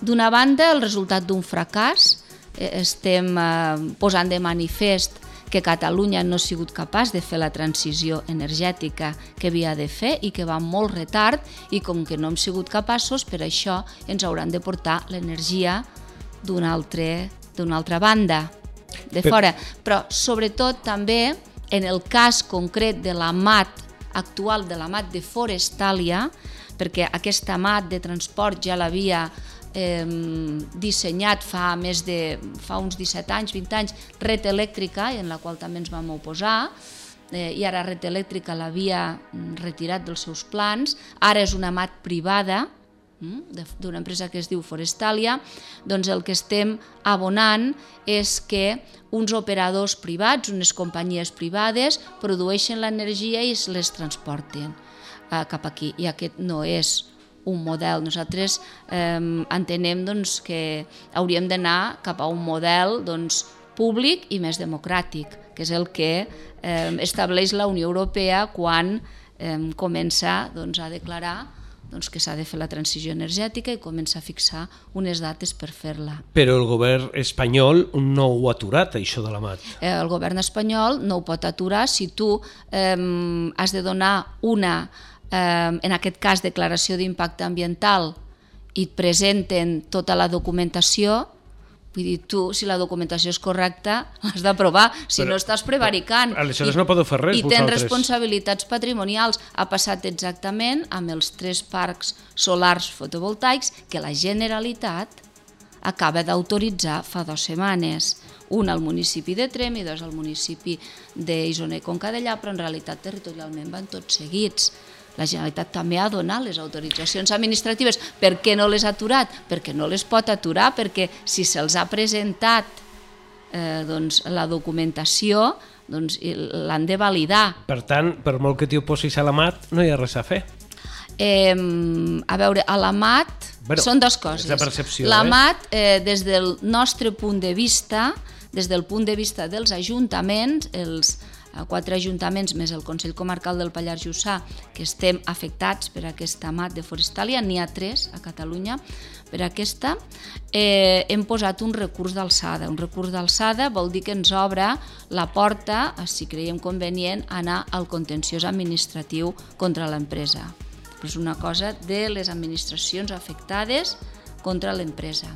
d'una banda, el resultat d'un fracàs, estem eh, posant de manifest que Catalunya no ha sigut capaç de fer la transició energètica que havia de fer i que va molt retard i com que no hem sigut capaços, per això ens hauran de portar l'energia d'una altra, altra banda, de fora. Però sobretot també en el cas concret de la MAT actual, de la MAT de Forestalia, perquè aquesta MAT de transport ja l'havia eh, dissenyat fa més de fa uns 17 anys, 20 anys, Red Elèctrica, en la qual també ens vam oposar, eh, i ara Red Elèctrica l'havia retirat dels seus plans, ara és una mat privada, mm, d'una empresa que es diu Forestalia, doncs el que estem abonant és que uns operadors privats, unes companyies privades, produeixen l'energia i es les transporten eh, cap aquí. I aquest no és un model. Nosaltres eh, entenem doncs, que hauríem d'anar cap a un model doncs, públic i més democràtic, que és el que eh, estableix la Unió Europea quan eh, comença doncs, a declarar doncs, que s'ha de fer la transició energètica i comença a fixar unes dates per fer-la. Però el govern espanyol no ho ha aturat, això de la MAT. Eh, el govern espanyol no ho pot aturar si tu eh, has de donar una eh, en aquest cas declaració d'impacte ambiental, i et presenten tota la documentació, Vull dir, tu, si la documentació és correcta, l'has d'aprovar. Si però, no, estàs prevaricant. Aleshores I, no podeu fer res, I tens responsabilitats patrimonials. Ha passat exactament amb els tres parcs solars fotovoltaics que la Generalitat acaba d'autoritzar fa dues setmanes. Un al municipi de Trem i dos al municipi d'Isona i Conca d'Allà, però en realitat territorialment van tots seguits. La Generalitat també ha donat les autoritzacions administratives. Per què no les ha aturat? Perquè no les pot aturar, perquè si se'ls ha presentat eh, doncs, la documentació, doncs l'han de validar. Per tant, per molt que t'hi oposis a la MAT, no hi ha res a fer. Eh, a veure, a la MAT bueno, són dues coses. la percepció. La eh? MAT, eh, des del nostre punt de vista, des del punt de vista dels ajuntaments, els quatre ajuntaments més el Consell Comarcal del Pallars Jussà que estem afectats per aquesta mat de Forestalia, n'hi ha tres a Catalunya per aquesta, eh, hem posat un recurs d'alçada. Un recurs d'alçada vol dir que ens obre la porta, si creiem convenient, anar al contenciós administratiu contra l'empresa. És una cosa de les administracions afectades contra l'empresa.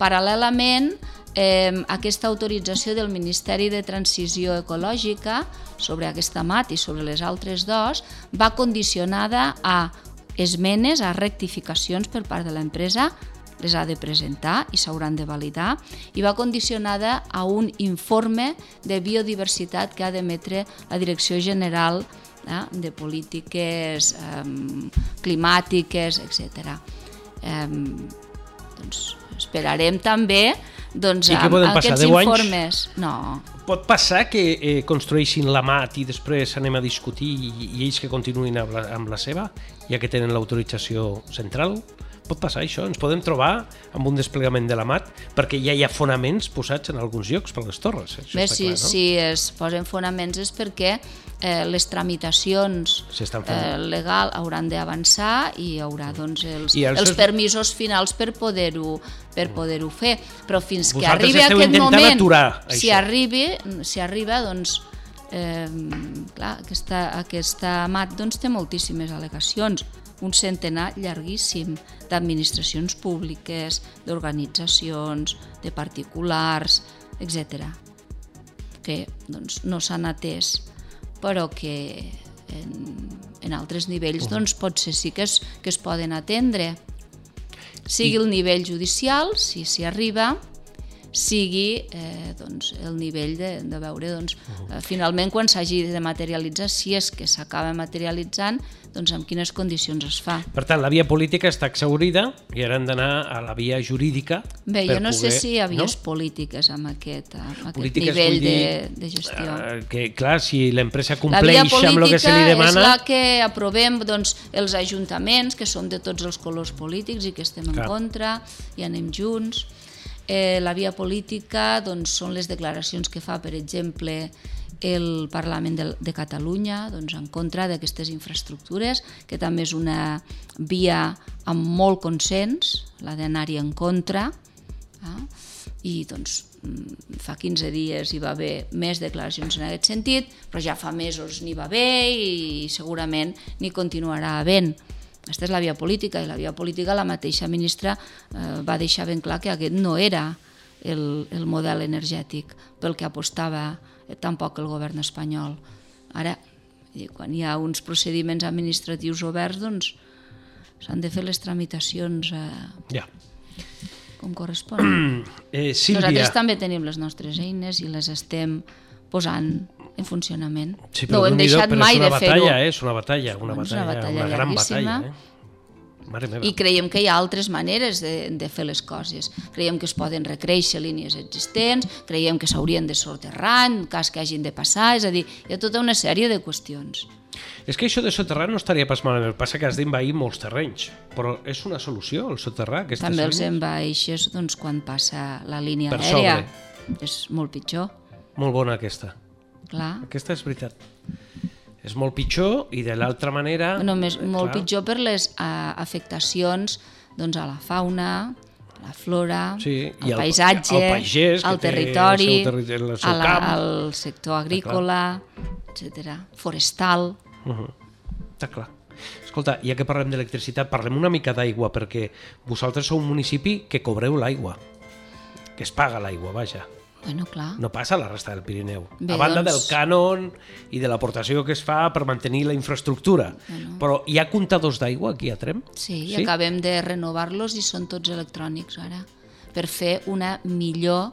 Paral·lelament, eh, aquesta autorització del Ministeri de Transició Ecològica sobre aquesta mat i sobre les altres dos va condicionada a esmenes, a rectificacions per part de l'empresa, les ha de presentar i s'hauran de validar, i va condicionada a un informe de biodiversitat que ha d'emetre la Direcció General eh, de Polítiques eh, Climàtiques, etc. Eh, doncs esperarem també doncs, I què poden passar, aquests 10 anys? informes. No, Pot passar que eh, construeixin la mat i després anem a discutir i, i ells que continuïn amb la, amb la seva, ja que tenen l'autorització central? Pot passar això? Ens podem trobar amb un desplegament de la mat perquè ja hi ha fonaments posats en alguns llocs per les torres. Això Bé, si, clar, no? si es posen fonaments és perquè eh, les tramitacions eh, legal hauran d'avançar i hi haurà doncs, els, I els els permisos finals per poder-ho per poder-ho fer. Però fins que Vosaltres arribi esteu aquest moment, aturar si això. arribi, si arriba, doncs, eh, clar, aquesta, aquesta mat doncs, té moltíssimes al·legacions, un centenar llarguíssim d'administracions públiques, d'organitzacions, de particulars, etc que doncs, no s'han atès, però que en, en altres nivells doncs, potser sí que es, que es poden atendre. Sigui el nivell judicial, si s'hi arriba, sigui eh, doncs, el nivell de, de veure doncs, eh, finalment quan s'hagi de materialitzar, si és que s'acaba materialitzant, doncs amb quines condicions es fa. Per tant, la via política està exaurida i ara hem d'anar a la via jurídica Bé, jo no sé poder- si hi ha vies no? polítiques amb aquest, amb aquest Polítiques nivell vull de, dir, de gestió. Eh, que, clar, si l'empresa La compleix amb el que se li política és demana... la que aprovem doncs, els ajuntaments, que són de tots els colors polítics i que estem en Clar. contra, i anem junts. Eh, la via política doncs, són les declaracions que fa, per exemple, el Parlament de, de Catalunya doncs, en contra d'aquestes infraestructures, que també és una via amb molt consens, la d'anar-hi en contra, Ah? i doncs mm, fa 15 dies hi va haver més declaracions en aquest sentit, però ja fa mesos n'hi va haver i segurament n'hi continuarà havent. Aquesta és la via política i la via política la mateixa ministra eh, va deixar ben clar que aquest no era el, el model energètic pel que apostava eh, tampoc el govern espanyol. Ara, quan hi ha uns procediments administratius oberts, doncs s'han de fer les tramitacions eh, Ja. com correspon. Eh, Sílvia, Nosaltres també tenim les nostres eines i les estem posant en funcionament. sí, no ho hem deixat però mai és una de fer-ho. batalla, eh? és una batalla, una Doncs una batalla, batalla una gran batalla. Eh? Mare meva. I creiem que hi ha altres maneres de, de fer les coses. Creiem que es poden recréixer línies existents, creiem que s'haurien de soterrar en cas que hagin de passar, és a dir, hi ha tota una sèrie de qüestions. És que això de soterrar no estaria pas malament, el que passa que has d'invair molts terrenys, però és una solució el soterrar També els envaeixes doncs, quan passa la línia Per aèria. És molt pitjor, Molt bona aquesta. Clar. Aquesta és veritat. És molt pitjor i de l'altra manera... Només eh, molt clar, pitjor per les uh, afectacions doncs, a la fauna, a la flora, Sí, al al- paisatge, al pagès, al el territori, seu terri- el seu a la, camp. al sector agrícola, etc. forestal. Uh -huh. Està clar. Escolta, ja que parlem d'electricitat, parlem una mica d'aigua, perquè vosaltres sou un municipi que cobreu l'aigua, que es paga l'aigua, vaja. Bueno, clar. No passa a la resta del Pirineu. Bé, a banda doncs- del cànon i de l'aportació que es fa per mantenir la infraestructura. Però hi ha comptadors d'aigua aquí a Trem? Sí, i acabem de renovar-los i són tots electrònics ara, per fer una millor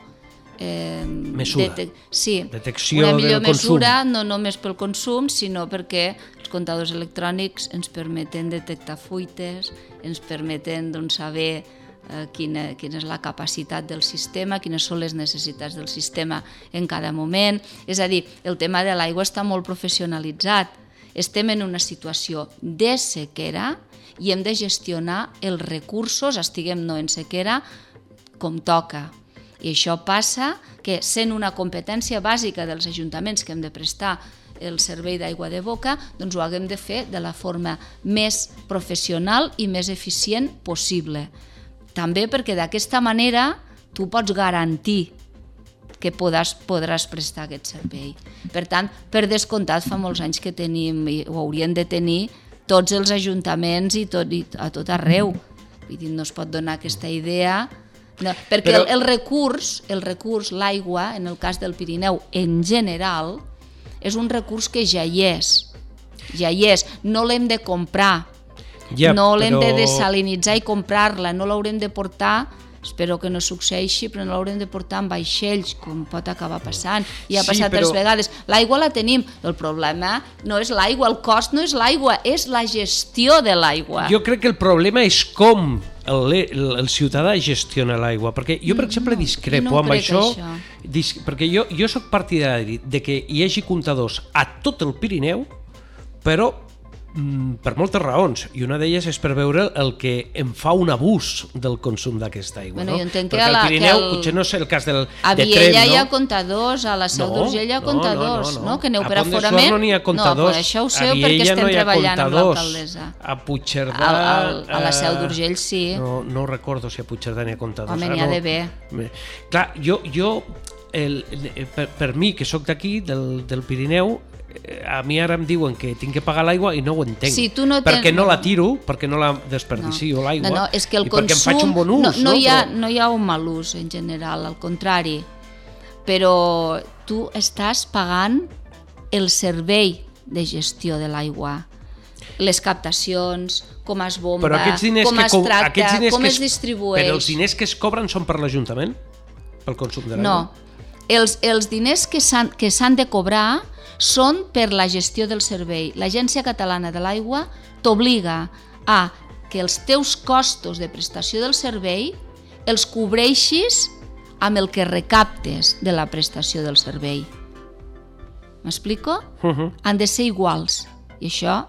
eh, Mesura. detec- sí, Detecció una millor del consum. mesura, no només pel consum, sinó perquè els comptadors electrònics ens permeten detectar fuites, ens permeten doncs, saber eh, quina, quina és la capacitat del sistema, quines són les necessitats del sistema en cada moment. És a dir, el tema de l'aigua està molt professionalitzat. Estem en una situació de sequera i hem de gestionar els recursos, estiguem no en sequera, com toca. I això passa que, sent una competència bàsica dels ajuntaments que hem de prestar el servei d'aigua de boca, doncs ho haguem de fer de la forma més professional i més eficient possible. També perquè d'aquesta manera tu pots garantir que podràs, podràs prestar aquest servei. Per tant, per descomptat, fa molts anys que tenim, i ho haurien de tenir, tots els ajuntaments i, tot, i a tot arreu. Vull dir, no es pot donar aquesta idea no, perquè Però... el, el recurs, el recurs, l'aigua, en el cas del Pirineu en general, és un recurs que ja hi és. Ja hi és. No l'hem de comprar. Ja, no l'hem però... de desalinitzar i comprar-la. No l'haurem de portar espero que no succeeixi, però no l'haurem de portar amb vaixells, com pot acabar passant. I ha passat sí, però... vegades. L'aigua la tenim, el problema no és l'aigua, el cost no és l'aigua, és la gestió de l'aigua. Jo crec que el problema és com el, el, el ciutadà gestiona l'aigua, perquè jo, per exemple, discrepo no amb això, això. Dis, perquè jo, jo sóc partidari de que hi hagi comptadors a tot el Pirineu, però per moltes raons, i una d'elles és per veure el que em fa un abús del consum d'aquesta aigua. Bueno, no? jo entenc que Perquè al Pirineu, el... potser no és el cas del, a de Viella Trem, no? hi ha comptadors, a la Seu no, d'Urgell hi ha comptadors, no, no, no, no. Que aneu per aforament? No, n'hi ha comptadors. No, això ho sé perquè estem no treballant amb l'alcaldessa. A Puigcerdà... A, a, a la Seu d'Urgell sí. No, no recordo si a Puigcerdà n'hi ha comptadors. Home, n'hi ha d'haver. Clar, jo, jo el, per, per mi, que sóc d'aquí, del, del Pirineu, a mi ara em diuen que tinc que pagar l'aigua i no ho entenc. Si tu no tens... Perquè no la tiro, perquè no la desperdicio no. l'aigua, no, no, és que el consum, em faig un bon ús. No, no, no, hi ha, però... no hi ha un mal ús en general, al contrari. Però tu estàs pagant el servei de gestió de l'aigua les captacions, com es bomba, com es tracta, com es, es distribueix. Però els diners que es cobren són per l'Ajuntament? Pel consum de l'aigua? No, els, els diners que s'han de cobrar són per la gestió del servei. L'Agència Catalana de l'Aigua t'obliga a que els teus costos de prestació del servei els cobreixis amb el que recaptes de la prestació del servei. M'explico? Uh -huh. Han de ser iguals. I això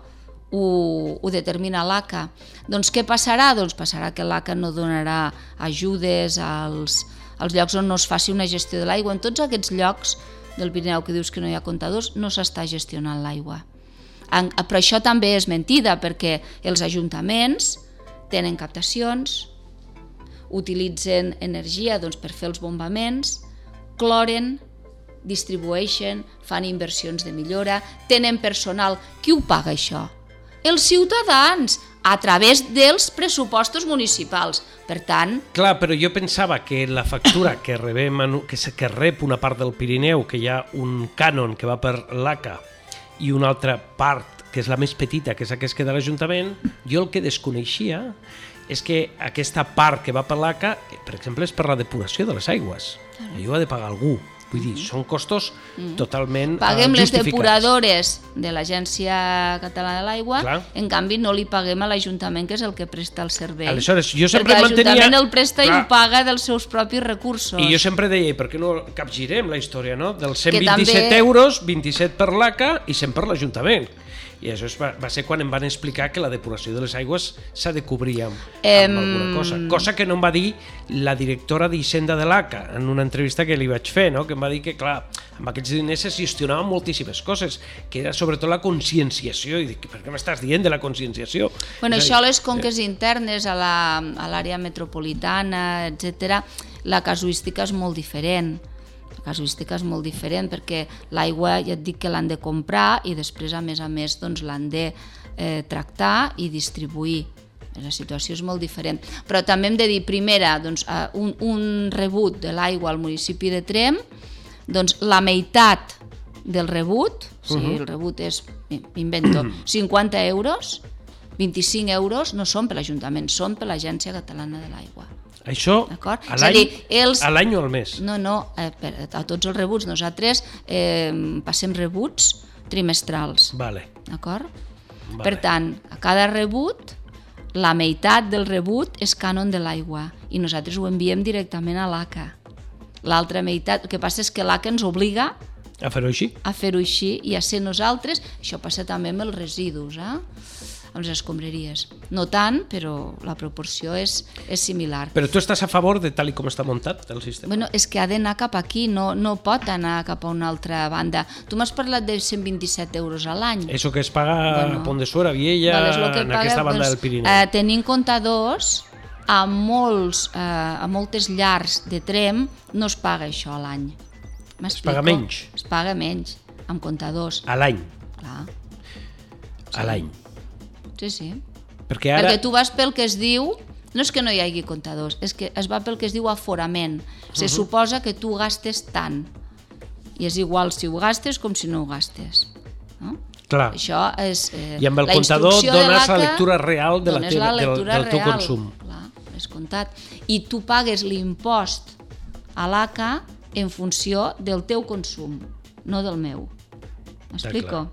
ho, ho determina l'ACA. Doncs què passarà? Doncs passarà que l'ACA no donarà ajudes als, als llocs on no es faci una gestió de l'aigua. En tots aquests llocs del Pirineu que dius que no hi ha comptadors, no s'està gestionant l'aigua. Però això també és mentida, perquè els ajuntaments tenen captacions, utilitzen energia doncs, per fer els bombaments, cloren, distribueixen, fan inversions de millora, tenen personal. Qui ho paga això? Els ciutadans, a través dels pressupostos municipals. Per tant... Clar, però jo pensava que la factura que, rebem, que, se, que rep una part del Pirineu, que hi ha un cànon que va per l'ACA i una altra part, que és la més petita, que és aquesta de l'Ajuntament, jo el que desconeixia és que aquesta part que va per l'ACA, per exemple, és per la depuració de les aigües. Allò ha de pagar algú. Vull dir, són costos mm. totalment eh, Paguem les depuradores de l'Agència Catalana de l'Aigua, en canvi no li paguem a l'Ajuntament, que és el que presta el servei. Aleshores, jo sempre Perquè mantenia... el presta clar. i ho paga dels seus propis recursos. I jo sempre deia, per què no capgirem la història, no? Dels 127 també... euros, 27 per l'ACA i 100 per l'Ajuntament. I això va, va ser quan em van explicar que la depuració de les aigües s'ha de cobrir amb, em... amb alguna cosa. Cosa que no em va dir la directora d'Hisenda de l'ACA en una entrevista que li vaig fer, no? que em va dir que, clar, amb aquests diners es gestionaven moltíssimes coses, que era sobretot la conscienciació. I dic, per què m'estàs dient de la conscienciació? Bueno, això a les conques eh... internes, a l'àrea metropolitana, etc, la casuística és molt diferent casuística és molt diferent perquè l'aigua ja et dic que l'han de comprar i després a més a més doncs, l'han de eh, tractar i distribuir la situació és molt diferent. Però també hem de dir, primera, doncs, un, un rebut de l'aigua al municipi de Trem, doncs la meitat del rebut, uh -huh. si el rebut és, invento, 50 euros, 25 euros no són per l'Ajuntament, són per l'Agència Catalana de l'Aigua. Això a l'any els... a l'any o al mes? No, no, eh, per, a tots els rebuts. Nosaltres eh, passem rebuts trimestrals. Vale. D'acord? Vale. Per tant, a cada rebut, la meitat del rebut és cànon de l'aigua i nosaltres ho enviem directament a l'ACA. L'altra meitat, el que passa és que l'ACA ens obliga a fer-ho així. A fer-ho així i a ser nosaltres, això passa també amb els residus, eh? Amb les escombraries. No tant, però la proporció és, és similar. Però tu estàs a favor de tal i com està muntat el sistema? Bueno, és que ha d'anar cap aquí, no, no pot anar cap a una altra banda. Tu m'has parlat de 127 euros a l'any. Eso que es paga bueno, a Pont de Suera, Viella, Vale, en paga, aquesta banda doncs, del Pirineu. Eh, tenint comptadors, a, molts, eh, a moltes llars de trem no es paga això a l'any. M'explico? paga menys? Es paga menys, amb comptadors. A l'any, Clar. a l'any. Sí, sí. Perquè ara... Perquè tu vas pel que es diu, no és que no hi hagi comptadors, és que es va pel que es diu aforament. Se suposa que tu gastes tant. I és igual si ho gastes com si no ho gastes. No? Clar. Això és... Eh, I amb el la comptador dones la lectura real de la teva- la del- del teu real, consum. Clar, és comptat. I tu pagues l'impost a l'ACA en funció del teu consum, no del meu. M'explico?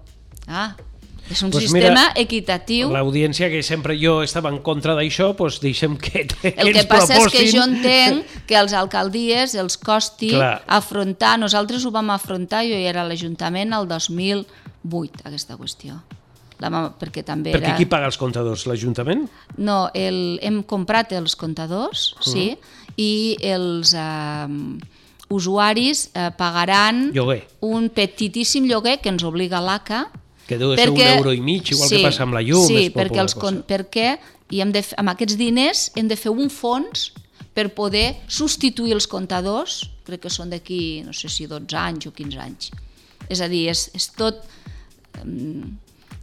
Ah, és un Pues sistema mira, equitatiu. L'audiència que sempre jo estava en contra d'això, doncs deixem que, que El que passa és que proposin. jo entenc que als alcaldies els costi Clar. afrontar, nosaltres ho vam afrontar, jo hi era a l'Ajuntament el 2008, aquesta qüestió. La, ma- perquè també Perquè era... qui paga els comptadors? L'Ajuntament? No, el, hem comprat els comptadors, Uh-huh. sí, i els eh, usuaris eh, pagaran Lloguer. un petitíssim lloguer que ens obliga l'ACA, Que deu de ser un euro i mig, igual que passa amb la llum, Sí, perquè, els, cosa. perquè i hem de, amb aquests diners hem de fer un fons per poder substituir els comptadors, crec que són d'aquí, no sé si 12 anys o 15 anys. És a dir, és, és tot...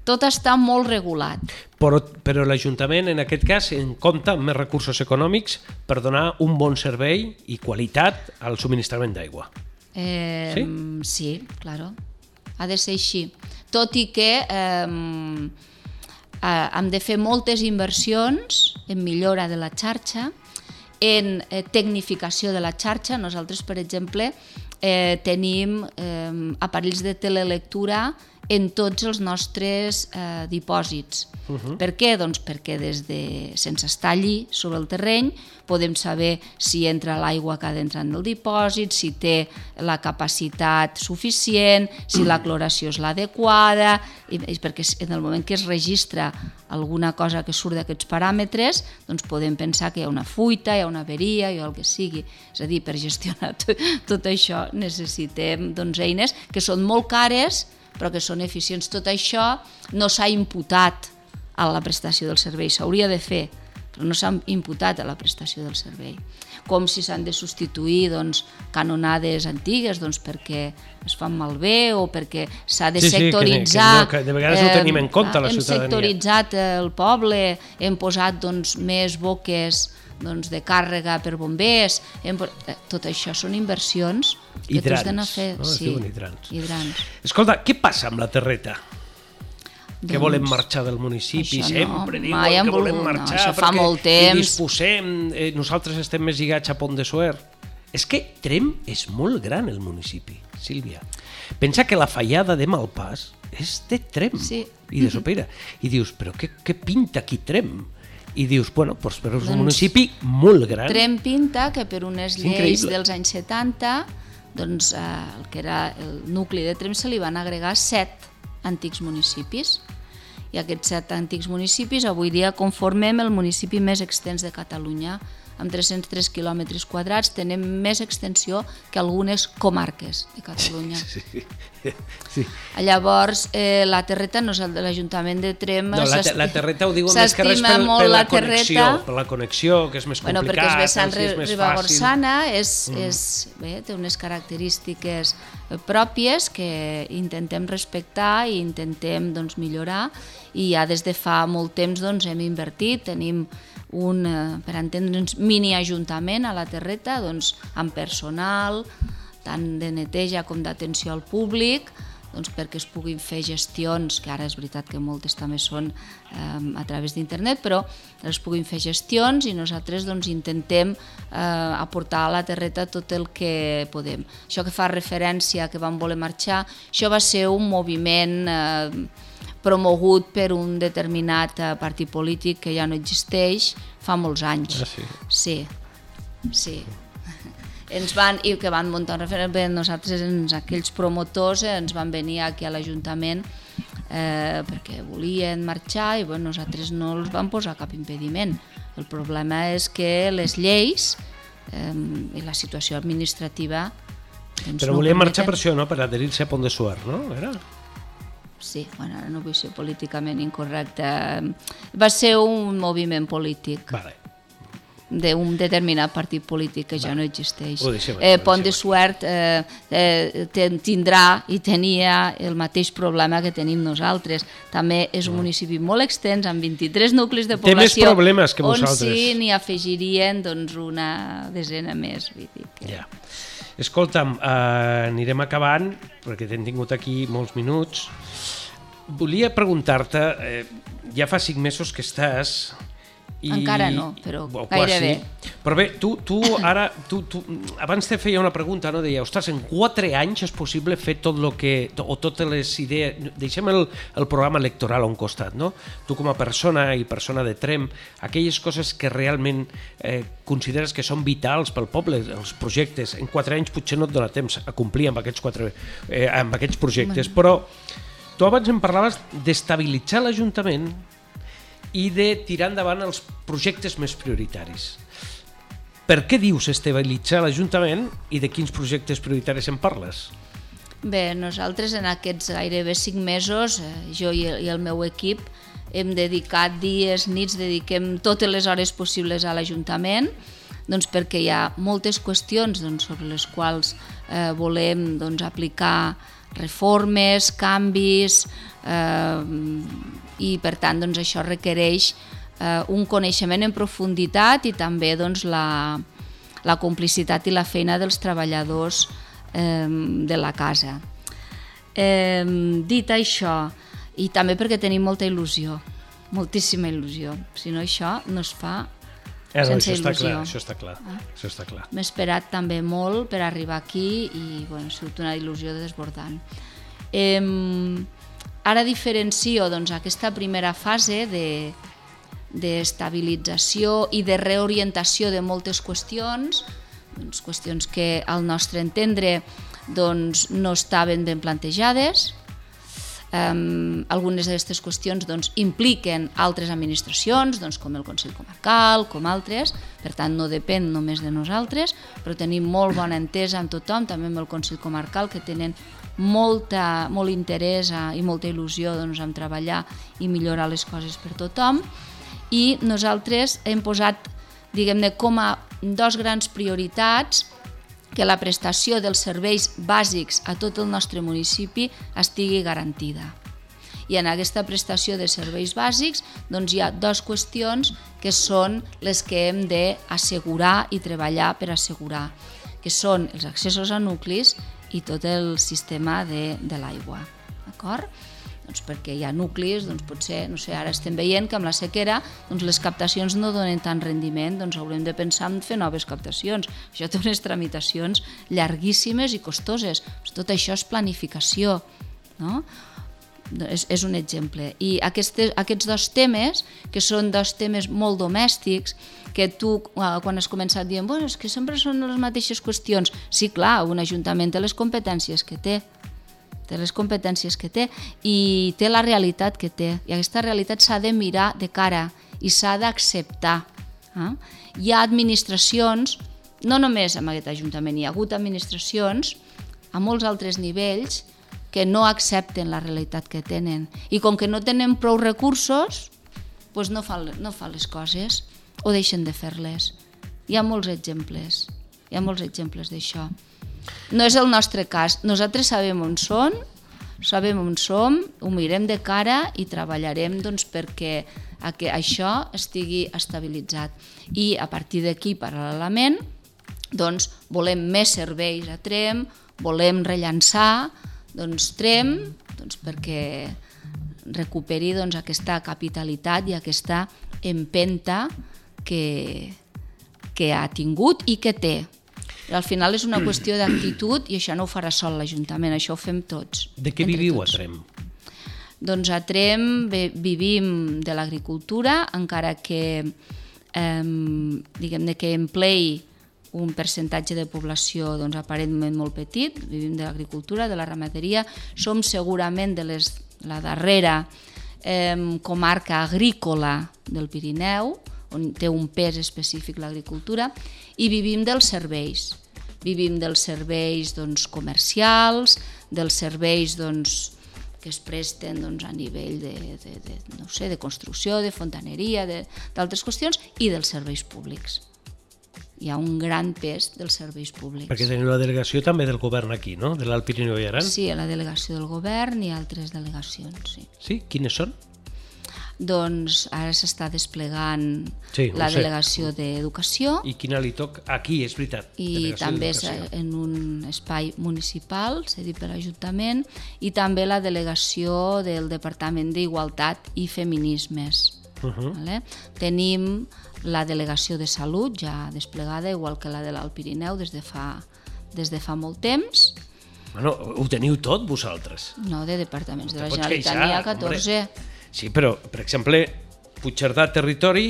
Tot està molt regulat. Però, però l'Ajuntament, en aquest cas, en compta amb més recursos econòmics per donar un bon servei i qualitat al subministrament d'aigua. Eh, Sí? sí, claro. Ha de ser així. Tot i que eh, hem de fer moltes inversions en millora de la xarxa, en eh, tecnificació de la xarxa. Nosaltres, per exemple, eh, tenim eh, aparells de telelectura en tots els nostres eh, dipòsits. Uh -huh. Per què? Doncs perquè des de, sense estar allí sobre el terreny podem saber si entra l'aigua que ha d'entrar en el dipòsit, si té la capacitat suficient, si la cloració és l'adequada, i, i perquè en el moment que es registra alguna cosa que surt d'aquests paràmetres, doncs podem pensar que hi ha una fuita, hi ha una averia, o el que sigui. És a dir, per gestionar tot, tot això necessitem doncs, eines que són molt cares, però que són eficients. Tot això no s'ha imputat a la prestació del servei, s'hauria de fer, però no s'ha imputat a la prestació del servei. Com si s'han de substituir doncs, canonades antigues doncs, perquè es fan malbé o perquè s'ha de Sí, sí, que- sectoritzar... que no, que de vegades no tenim en compte, la hem ciutadania. sectoritzat el poble, hem posat doncs, més boques doncs, de càrrega per bombers, hem... eh, tot això són inversions que Hidrants, fer. no? Es sí, hidrants. hidrants. Escolta, què passa amb la terreta? Que Doncs, volem marxar del municipi, això no, sempre diuen mai que volem volgut, no, marxar això fa molt hi temps. disposem, eh, nosaltres estem més lligats a Pont de Suert. És que Trem és molt gran el municipi, Sílvia. Pensa que la fallada de Malpàs és de Trem Sí. i de Sopera. I dius, però què, què pinta aquí Trem? I dius, bueno, doncs, però és un Doncs, municipi molt gran. Trem pinta que per unes lleis increïble. dels anys 70 doncs, eh, el que era el nucli de Trem se li van agregar set antics municipis. I aquests set antics municipis avui dia conformem el municipi més extens de Catalunya amb 303 quilòmetres quadrats tenem més extensió que algunes comarques de Catalunya. Sí, sí. Llavors, eh, la terreta, no és l'Ajuntament de Trem... No, la, la terreta ho diuen més que res per, molt per la, la connexió, terreta. per la connexió, que és més Bueno, perquè complicat, és vessant és més. Ribagorçana, és, mm. és, bé, té unes característiques eh, pròpies que intentem respectar i intentem doncs, millorar i ja des de fa molt temps doncs, hem invertit, tenim un, eh, per entendre'ns, mini-ajuntament a la Terreta, doncs, amb personal, tant de neteja com d'atenció al públic, doncs perquè es puguin fer gestions, que ara és veritat que moltes també són eh, a través d'internet, però es puguin fer gestions i nosaltres doncs, intentem eh, aportar a la terreta tot el que podem. Això que fa referència que vam voler marxar, això va ser un moviment eh, promogut per un determinat eh, partit polític que ja no existeix fa molts anys. Ah, sí? Sí, sí. Ens van, i que van muntar un referèndum, bé, nosaltres, ens, aquells promotors, eh, ens van venir aquí a l'Ajuntament eh, perquè volien marxar i bueno, nosaltres no els vam posar cap impediment. El problema és que les lleis eh, i la situació administrativa doncs, Però no volien marxar per això, no? Per adherir-se a Pont de Suert, no? Era? Sí, bueno, ara no vull ser políticament incorrecte. Va ser un moviment polític Vale. d'un determinat partit polític que ja no existeix. Deixem eh, Pont de Suert eh, eh, tindrà i tenia el mateix problema que tenim nosaltres. També és un municipi molt extens, amb 23 nuclis de Mm. Té més població, problemes que on vosaltres. sí n'hi afegirien doncs, una desena més. Vull dir que... Ja. Escolta'm, eh, anirem acabant, perquè t'hem tingut aquí molts minuts. Volia preguntar-te, eh, ja fa cinc mesos que estàs... I... Encara no, però O gairebé. quasi. Però bé, tu, tu ara, tu, tu, abans te feia una pregunta, no? deia, ostres, en quatre anys és possible fer tot el que, o totes les idees, deixem el, el programa electoral a un costat, no? Tu com a persona i persona de Trem, aquelles coses que realment eh, consideres que són vitals pel poble, els projectes, en quatre anys potser no et dona temps a complir amb aquests, quatre, eh, amb aquests projectes, però tu abans em parlaves d'estabilitzar l'Ajuntament i de tirar endavant els projectes més prioritaris. Per què dius estabilitzar l'Ajuntament i de quins projectes prioritaris en parles? Bé, nosaltres en aquests gairebé cinc mesos, eh, jo i el, meu equip, hem dedicat dies, nits, dediquem totes les hores possibles a l'Ajuntament, doncs perquè hi ha moltes qüestions doncs, sobre les quals eh, volem doncs, aplicar reformes, canvis, eh, i per tant doncs, això requereix eh, un coneixement en profunditat i també doncs, la, la complicitat i la feina dels treballadors eh, de la casa. Eh, dit això, i també perquè tenim molta il·lusió, moltíssima il·lusió, si no això no es fa Eh, no, sense això està il·lusió. clar, això està clar. Ah. Això està clar. M'he esperat també molt per arribar aquí i bueno, ha sigut una il·lusió desbordant. Eh, ara diferencio doncs, aquesta primera fase de i de reorientació de moltes qüestions, doncs, qüestions que al nostre entendre doncs, no estaven ben plantejades, Um, algunes d'aquestes qüestions doncs, impliquen altres administracions, doncs, com el Consell Comarcal, com altres, per tant no depèn només de nosaltres, però tenim molt bona entesa amb tothom, també amb el Consell Comarcal, que tenen molta, molt interès a, i molta il·lusió doncs, en treballar i millorar les coses per tothom, i nosaltres hem posat diguem-ne com a dos grans prioritats que la prestació dels serveis bàsics a tot el nostre municipi estigui garantida. I en aquesta prestació de serveis bàsics doncs hi ha dues qüestions que són les que hem d'assegurar i treballar per assegurar, que són els accessos a nuclis i tot el sistema de, de l'aigua. D'acord? doncs perquè hi ha nuclis, doncs potser, no sé, ara estem veient que amb la sequera doncs les captacions no donen tant rendiment, doncs haurem de pensar en fer noves captacions. Això té unes tramitacions llarguíssimes i costoses. Tot això és planificació, no? És, és un exemple. I aquestes, aquests dos temes, que són dos temes molt domèstics, que tu, eh, quan has començat dient, bueno, és que sempre són les mateixes qüestions. Sí, clar, un ajuntament té les competències que té, té les competències que té i té la realitat que té. I aquesta realitat s'ha de mirar de cara i s'ha d'acceptar. Eh? Hi ha administracions, no només en aquest ajuntament, hi ha hagut administracions a molts altres nivells que no accepten la realitat que tenen. I com que no tenen prou recursos, doncs no, fan, no fan les coses o deixen de fer-les. Hi ha molts exemples, hi ha molts exemples d'això. No és el nostre cas. Nosaltres sabem on són, sabem on som, ho mirem de cara i treballarem doncs, perquè que això estigui estabilitzat. I a partir d'aquí, paral·lelament, doncs, volem més serveis a Trem, volem rellançar doncs, Trem doncs, perquè recuperi doncs, aquesta capitalitat i aquesta empenta que, que ha tingut i que té. Al final és una qüestió d'actitud i això no ho farà sol l'Ajuntament, això ho fem tots. De què viviu tots. a Trem? Doncs a Trem bé, vivim de l'agricultura, encara que eh, diguem-ne que emplei un percentatge de població doncs, aparentment molt petit, vivim de l'agricultura, de la ramaderia, som segurament de les la darrera eh, comarca agrícola del Pirineu, on té un pes específic l'agricultura, i vivim dels serveis. Vivim dels serveis doncs, comercials, dels serveis doncs, que es presten doncs, a nivell de, de, de, no sé, de construcció, de fontaneria, d'altres qüestions, i dels serveis públics. Hi ha un gran pes dels serveis públics. Perquè teniu la delegació també del govern aquí, no? De l'Alt Pirineu i Aran? Sí, la delegació del govern i altres delegacions, sí. Sí? Quines són? doncs ara s'està desplegant sí, la delegació d'educació. I quina li toca? Aquí, és veritat. I també és en un espai municipal, cedit per l'Ajuntament, i també la delegació del Departament d'Igualtat i Feminismes. Uh -huh. vale? Tenim la delegació de salut ja desplegada, igual que la de l'Alt Pirineu, des de fa, des de fa molt temps. Bueno, ho teniu tot vosaltres? No, de departaments de la Generalitat n'hi ha 14. Hombre Sí, però, per exemple, Puigcerdà Territori...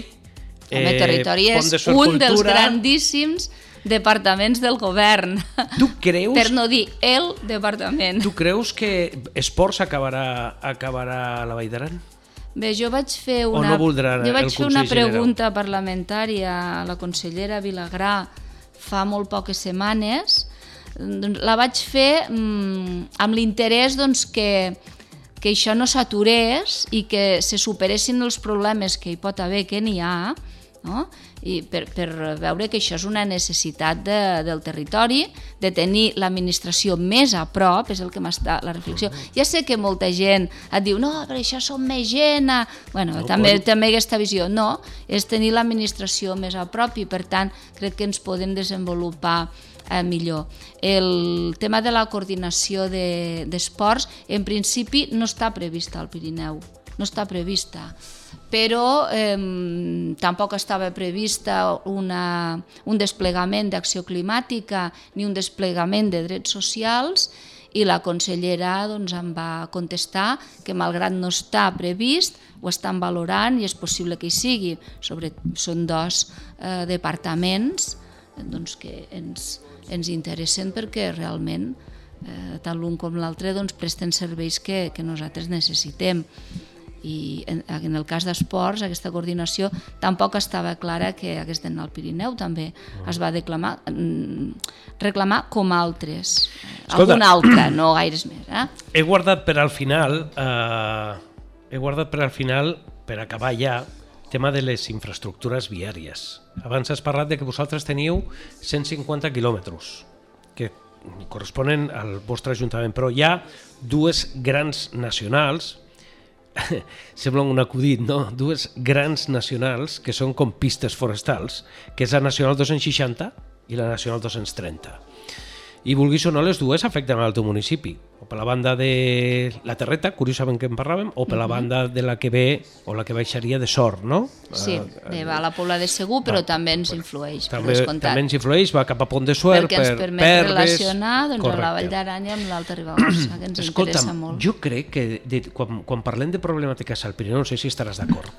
Eh, Territori és de un dels grandíssims departaments del govern. Tu creus... per no dir el departament. Tu creus que Esports acabarà, acabarà a la Vall d'Aran? Bé, jo vaig fer una, no jo vaig fer una pregunta general. parlamentària a la consellera Vilagrà fa molt poques setmanes. Doncs la vaig fer mmm, amb l'interès doncs, que que això no s'aturés i que se superessin els problemes que hi pot haver, que n'hi ha, no? I per, per veure que això és una necessitat de, del territori, de tenir l'administració més a prop, és el que m'està la reflexió. Ja sé que molta gent et diu, no, però això som més gent... A... Bueno, no, també, quan... també aquesta visió. No, és tenir l'administració més a prop i, per tant, crec que ens podem desenvolupar eh, millor. El tema de la coordinació d'esports, de, en principi, no està prevista al Pirineu, no està prevista però eh, tampoc estava prevista una, un desplegament d'acció climàtica ni un desplegament de drets socials i la consellera doncs, em va contestar que malgrat no està previst, ho estan valorant i és possible que hi sigui. Sobre, són dos eh, departaments doncs, que ens, ens interessen perquè realment eh, tant l'un com l'altre doncs, presten serveis que, que nosaltres necessitem i en, en el cas d'esports aquesta coordinació tampoc estava clara que hagués d'anar al Pirineu també es va declamar, mm, reclamar com altres Escolta, alguna altra, no gaires més eh? he guardat per al final eh, he guardat per al final per acabar ja tema de les infraestructures viàries. Abans has parlat de que vosaltres teniu 150 quilòmetres, que corresponen al vostre ajuntament, però hi ha dues grans nacionals, sembla un acudit, no? Dues grans nacionals que són com pistes forestals, que és la Nacional 260 i la Nacional 230 i vulguis o no, les dues afecten al teu municipi. O per la banda de la Terreta, curiosament que en parlàvem, o per la banda de la que ve o la que baixaria de Sort, no? Sí, uh, va a la Pobla de Segur, però va, també ens influeix, també, també ens influeix, va cap a Pont de Suert, Perquè ens per permet Perves, relacionar doncs, correcte. la Vall d'Aranya amb l'Alta Ribagorça, que ens Escolta'm, interessa molt. jo crec que de, quan, quan parlem de problemàtiques al Pirineu, no sé si estaràs d'acord,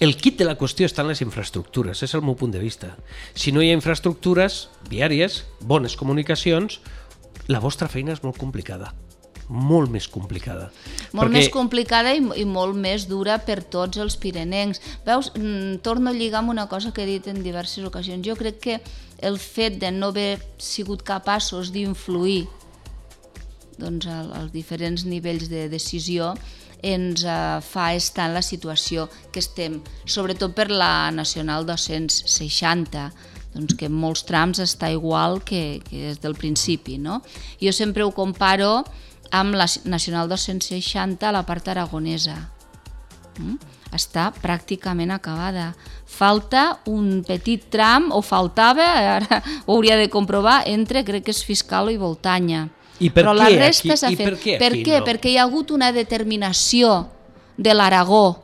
el kit de la qüestió està en les infraestructures, és el meu punt de vista. Si no hi ha infraestructures viàries, bones comunicacions, la vostra feina és molt complicada molt més complicada. Molt perquè... més complicada i, i molt més dura per tots els pirenencs. Veus, mm, torno a lligar amb una cosa que he dit en diverses ocasions. Jo crec que el fet de no haver sigut capaços d'influir doncs, als diferents nivells de decisió ens eh, fa estar en la situació que estem, sobretot per la Nacional 260, doncs que en molts trams està igual que, que és del principi. No? Jo sempre ho comparo amb la Nacional 260 a la part aragonesa. Mm? Està pràcticament acabada. Falta un petit tram, o faltava, ara ho hauria de comprovar, entre, crec que és Fiscal i Voltanya i per Però què la resta? I fet. per què per què? no? Perquè hi ha hagut una determinació de l'Aragó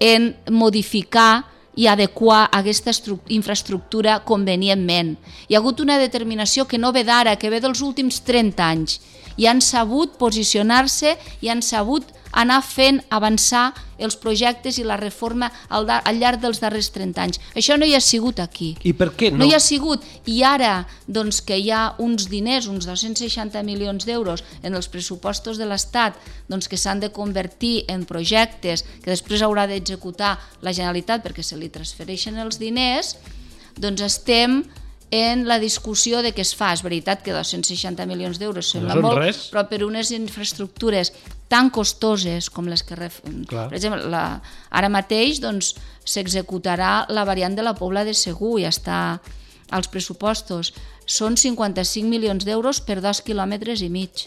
en modificar i adequar aquesta infraestructura convenientment. Hi ha hagut una determinació que no ve d'ara, que ve dels últims 30 anys, i han sabut posicionar-se i han sabut anar fent avançar els projectes i la reforma al, al llarg dels darrers 30 anys. Això no hi ha sigut aquí. I per què no? No hi ha sigut. I ara, doncs, que hi ha uns diners, uns 260 milions d'euros en els pressupostos de l'Estat, doncs, que s'han de convertir en projectes que després haurà d'executar la Generalitat perquè se li transfereixen els diners, doncs estem en la discussió de què es fa. És veritat que 260 milions d'euros sembla no molt, res. però per unes infraestructures tan costoses com les que... Ref... Clar. Per exemple, la... ara mateix doncs, s'executarà la variant de la Pobla de Segur, ja està als pressupostos. Són 55 milions d'euros per dos quilòmetres i mig.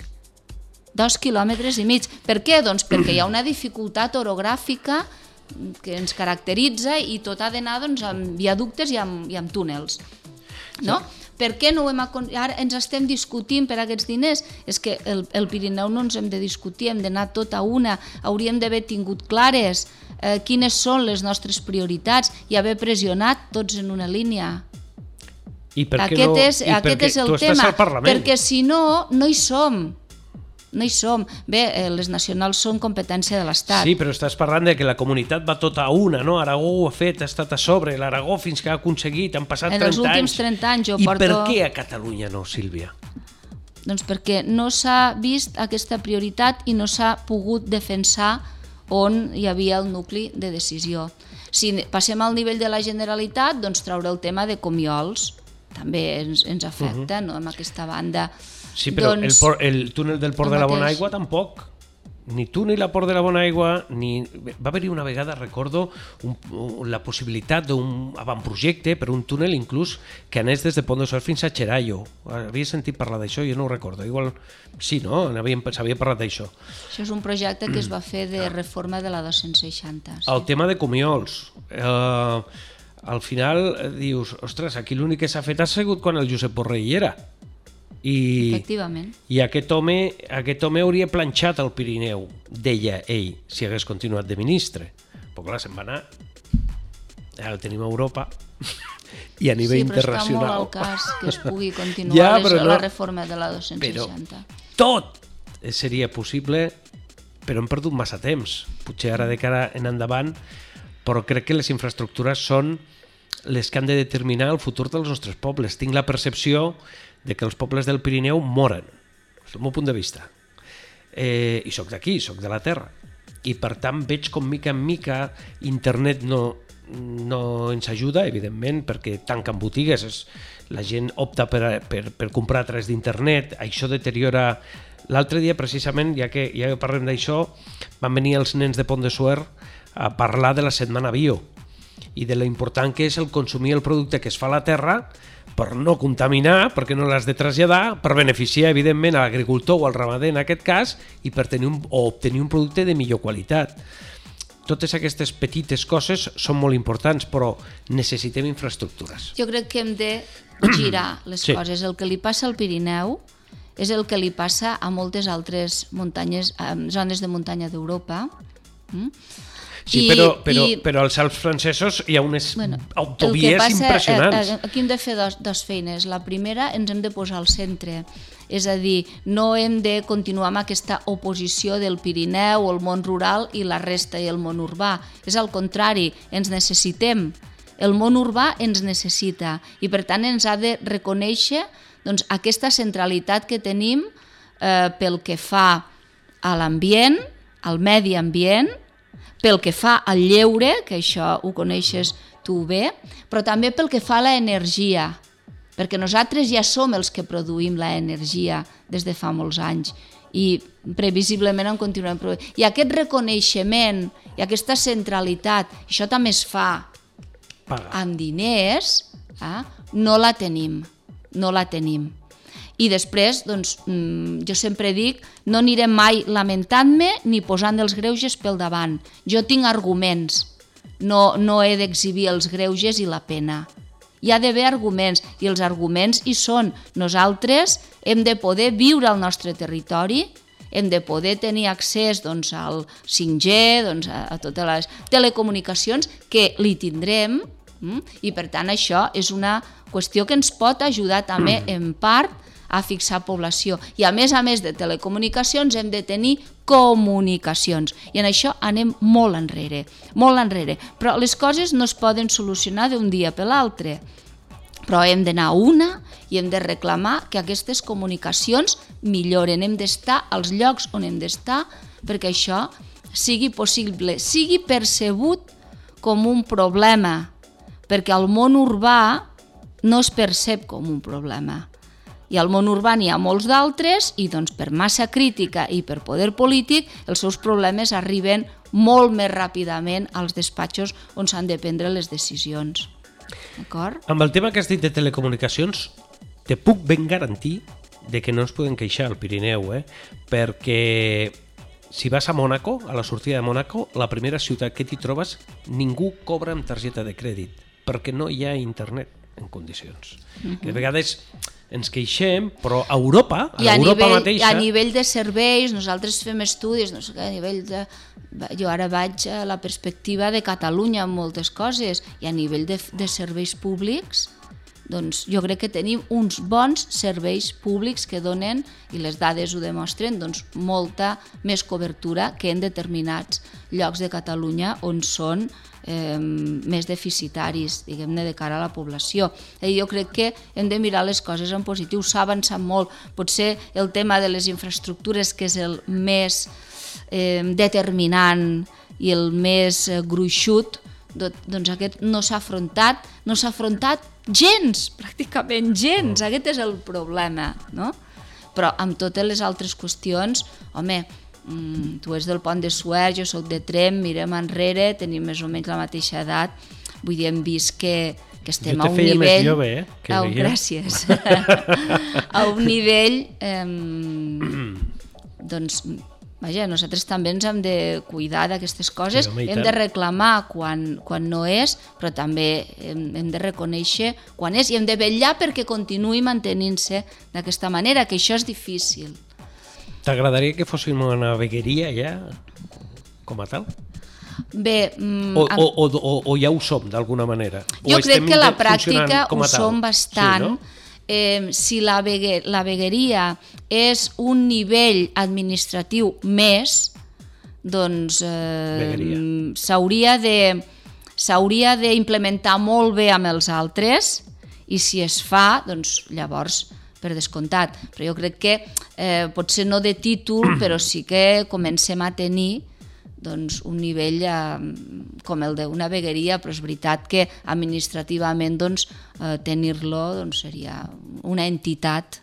Dos quilòmetres i mig. Per què? Doncs perquè hi ha una dificultat orogràfica que ens caracteritza i tot ha d'anar doncs, amb viaductes i amb, i amb túnels. No? Sí. Per què no ho hem acon... Ara ens estem discutint per aquests diners? És que el, el Pirineu no ens hem de discutir, hem d'anar tot a una, hauríem d'haver tingut clares eh, quines són les nostres prioritats i haver pressionat tots en una línia. I per què aquest no... és, I aquest perquè és el tu estàs tema, al Parlament. perquè si no, no hi som. No hi som. Bé, eh, les nacionals són competència de l'Estat. Sí, però estàs parlant de que la comunitat va tota una, no? Aragó ho ha fet, ha estat a sobre, l'Aragó fins que ha aconseguit, han passat En 30 els últims anys. 30 anys jo I porto- per què a Catalunya no, Sílvia? Doncs perquè no s'ha vist aquesta prioritat i no s'ha pogut defensar on hi havia el nucli de decisió. Si passem al nivell de la Generalitat, doncs traure el tema de Comiols també ens, ens afecta, no?, amb aquesta banda. Sí, però doncs, el, por, el túnel del Port de la. Bona Aigua tampoc. Ni tu ni la Port de la Bona Aigua, ni... Va haver-hi una vegada, recordo, un, un, la possibilitat d'un avantprojecte per un túnel inclús que anés des de Pont de Suert fins a Xeraio. Havia sentit parlar d'això, jo no ho recordo. Igual, sí, no? S'havia parlat d'això. Això és un projecte que es va fer de reforma de la 260. Sí. El tema de Comiols. Eh, al final eh, dius, ostres, aquí l'únic que s'ha fet ha sigut quan el Josep Borrell era. I, Efectivament. I aquest home, aquest home hauria planxat el Pirineu, deia ell, si hagués continuat de ministre. Però clar, se'n va anar. Ja el tenim a Europa i a nivell sí, però està internacional. molt al cas que es pugui continuar Ja, les, però no- la reforma de la 260. tot seria possible, però hem perdut massa temps. Potser ara de cara en endavant, però crec que les infraestructures són les que han de determinar el futur dels nostres pobles. Tinc la percepció de que els pobles del Pirineu moren, des del meu punt de vista. Eh, I sóc d'aquí, sóc de la terra. I per tant veig com mica en mica internet no, no ens ajuda, evidentment, perquè tanquen botigues, és, la gent opta per, per, per comprar a través d'internet, això deteriora... L'altre dia, precisament, ja que, ja que parlem d'això, van venir els nens de Pont de Suert a parlar de la setmana bio i de lo important que és el consumir el producte que es fa a la terra per no contaminar, perquè no l'has de traslladar, per beneficiar, evidentment, a l'agricultor o al ramader, en aquest cas, i per tenir un, o obtenir un producte de millor qualitat. Totes aquestes petites coses són molt importants, però necessitem infraestructures. Jo crec que hem de girar les Sí. coses. El que li passa al Pirineu és el que li passa a moltes altres muntanyes, a zones de muntanya d'Europa. Mm? Sí, I- però, però, i- però als Alps francesos hi ha unes Bueno, autovies impressionants. eh, eh, aquí hem de fer dos, dos feines. La primera, ens hem de posar al centre. És a dir, no hem de continuar amb aquesta oposició del Pirineu, el món rural i la resta i el món urbà. És al contrari, ens necessitem. El món urbà ens necessita i per tant ens ha de reconèixer doncs, aquesta centralitat que tenim eh, pel que fa a l'ambient, al medi ambient, pel que fa al lleure, que això ho coneixes tu bé, però també pel que fa a l'energia, perquè nosaltres ja som els que produïm l'energia des de fa molts anys i previsiblement en continuem produint. I aquest reconeixement i aquesta centralitat, això també es fa Paga. amb diners, eh? no la tenim, no la tenim. I després, doncs, mm, jo sempre dic, no anirem mai lamentant-me ni posant els greuges pel davant. Jo tinc arguments, no, no he d'exhibir els greuges i la pena. Hi ha d'haver arguments, i els arguments hi són. Nosaltres hem de poder viure al nostre territori, hem de poder tenir accés doncs, al 5G, doncs, a, a totes les telecomunicacions, que li tindrem, mm? i per tant això és una qüestió que ens pot ajudar també en part a fixar població. I a més a més de telecomunicacions hem de tenir comunicacions. I en això anem molt enrere, molt enrere. Però les coses no es poden solucionar d'un dia per l'altre. Però hem d'anar una i hem de reclamar que aquestes comunicacions milloren. Hem d'estar als llocs on hem d'estar perquè això sigui possible, sigui percebut com un problema, perquè al món urbà no es percep com un problema. I al món urbà n'hi ha molts d'altres i doncs, per massa crítica i per poder polític els seus problemes arriben molt més ràpidament als despatxos on s'han de prendre les decisions. D'acord? Amb el tema que has dit de telecomunicacions, te puc ben garantir de que no ens podem queixar al Pirineu, eh? perquè si vas a Mònaco, a la sortida de Mònaco, la primera ciutat que t'hi trobes, ningú cobra amb targeta de crèdit, perquè no hi ha internet en condicions. Uh -huh. A vegades ens queixem, però a Europa, a, I a Europa nivell, mateixa... a nivell de serveis, nosaltres fem estudis, no sé què, a nivell de... Jo ara vaig a la perspectiva de Catalunya en moltes coses, i a nivell de, de serveis públics, doncs jo crec que tenim uns bons serveis públics que donen, i les dades ho demostren, doncs molta més cobertura que en determinats llocs de Catalunya on són eh, més deficitaris, diguem-ne, de cara a la població. I jo crec que hem de mirar les coses en positiu, s'ha avançat molt. Potser el tema de les infraestructures, que és el més eh, determinant i el més eh, gruixut, doncs aquest no s'ha afrontat, no s'ha afrontat gens, pràcticament gens, aquest és el problema, no? Però amb totes les altres qüestions, home, mm, tu ets del pont de Suert, jo sóc de Trem, mirem enrere, tenim més o menys la mateixa edat, vull dir, hem vist que, que estem a un nivell... més jove, eh? Que a un, gràcies. a un nivell... Eh, doncs, vaja, nosaltres també ens hem de cuidar d'aquestes coses, Sí, home, hem de reclamar quan, quan no és, però també hem, hem de reconèixer quan és i hem de vetllar perquè continuï mantenint-se d'aquesta manera, que això és difícil. T'agradaria que fóssim una vegueria ja, com a tal? Bé, mm, O, o, o, o, o ja ho som, d'alguna manera? O Jo crec estem que la pràctica ho som bastant. Sí, no? Eh, si la, vegue, la vegueria és un nivell administratiu més, doncs eh, s'hauria de s'hauria d'implementar molt bé amb els altres i si es fa, doncs llavors per descomptat. Però jo crec que eh, potser no de títol, però sí que comencem a tenir doncs, un nivell eh, com el d'una vegueria, però és veritat que administrativament doncs, eh, tenir-lo doncs, seria una entitat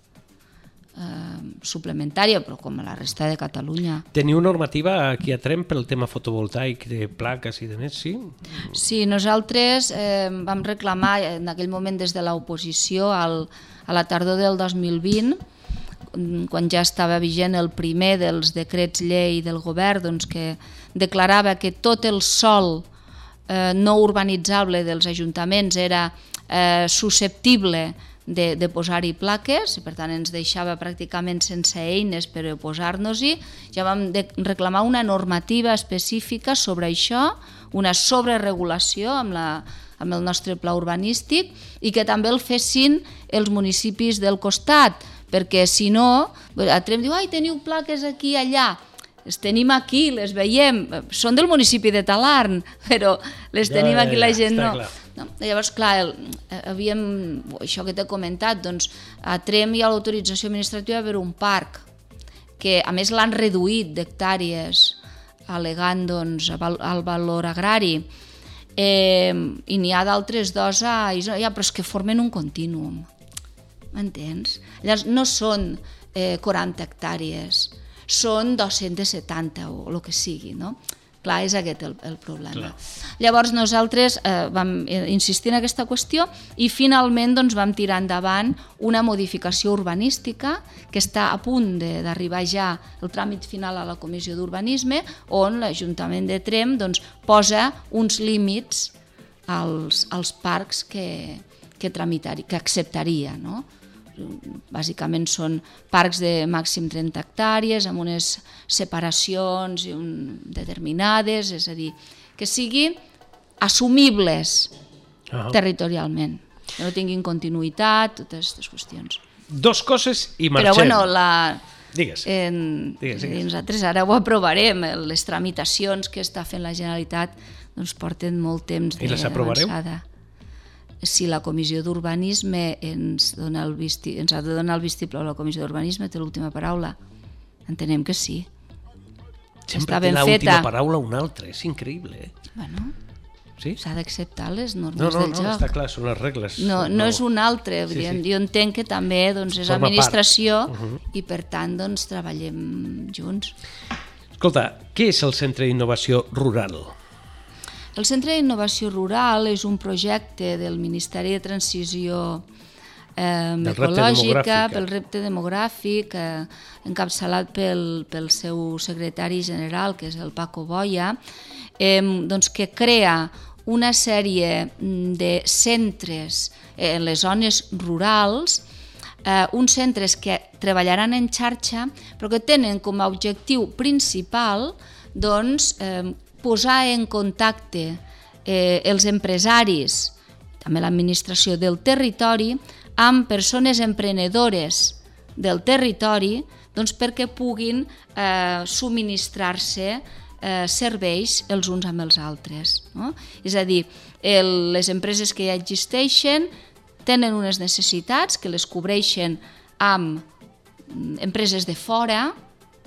eh, suplementària, però com la resta de Catalunya. Teniu normativa aquí a Trem pel tema fotovoltaic, de plaques i de més, sí? Sí, nosaltres eh, vam reclamar en aquell moment des de l'oposició al, a la tardor del 2020 mm, quan ja estava vigent el primer dels decrets llei del govern doncs, que declarava que tot el sol eh, no urbanitzable dels ajuntaments era eh, susceptible de, de posar-hi plaques i per tant ens deixava pràcticament sense eines per oposar-nos-hi. Ja vam de reclamar una normativa específica sobre això, una sobreregulació amb, la, amb el nostre pla urbanístic i que també el fessin els municipis del costat, perquè si no, a Trem diu, ai, teniu plaques aquí i allà, les tenim aquí, les veiem, són del municipi de Talarn, però les Ja, tenim aquí ja, la gent no. clar. No? Llavors, clar, el, eh, havíem, això que t'he comentat, doncs, a Trem hi ha l'autorització administrativa per un parc, que a més l'han reduït d'hectàrees, alegant doncs, el valor agrari, eh, i n'hi ha d'altres dos a Isona, ja, però és que formen un contínuum, m'entens? Llavors, no són eh, 40 hectàrees, són 270 o el que sigui, no? Clar, és aquest el, el problema. Clar. Llavors nosaltres eh, vam eh, insistir en aquesta qüestió i finalment doncs, vam tirar endavant una modificació urbanística que està a punt de- d'arribar ja el tràmit final a la Comissió d'Urbanisme on l'Ajuntament de Trem doncs, posa uns límits als, als parcs que, que, tramitari, que acceptaria. No? Bàsicament són parcs de màxim 30 hectàrees amb unes separacions determinades, és a dir, que siguin assumibles Ah. territorialment, que no tinguin continuïtat, totes aquestes qüestions. Dos coses i marxem. Però bueno, la, Digues. En, Digues, digues. Nosaltres ara ho aprovarem. Les tramitacions que està fent la Generalitat doncs porten molt temps I les aprovareu? Si la comissió d'urbanisme ens, dona el visti, ens ha de donar el vistiplau, la comissió d'urbanisme té l'última paraula. Entenem que sí. Sempre està té ben l'última feta. paraula un altre, és increïble, eh? Bueno, Sí? s'ha d'acceptar les normes No, no, del no, joc. està clar, són les regles. No, no és un altre, Sí, sí, jo entenc que també doncs, és Forma part. administració Uh -huh. i per tant doncs, treballem junts. Escolta, què és el Centre d'Innovació Rural? El Centre d'Innovació Rural és un projecte del Ministeri de Transició eh, ecològica, pel repte demogràfic, eh, encapçalat pel, pel seu secretari general, que és el Paco Boia, eh, doncs que crea una sèrie mm, de centres eh, en les zones rurals eh, uns centres que treballaran en xarxa però que tenen com a objectiu principal doncs, eh, posar en contacte eh, els empresaris, també l'administració del territori, amb persones emprenedores del territori doncs, perquè puguin eh, subministrar-se eh, serveis els uns amb els altres. No? És a dir, el, les empreses que ja existeixen tenen unes necessitats que les cobreixen amb mm, empreses de fora,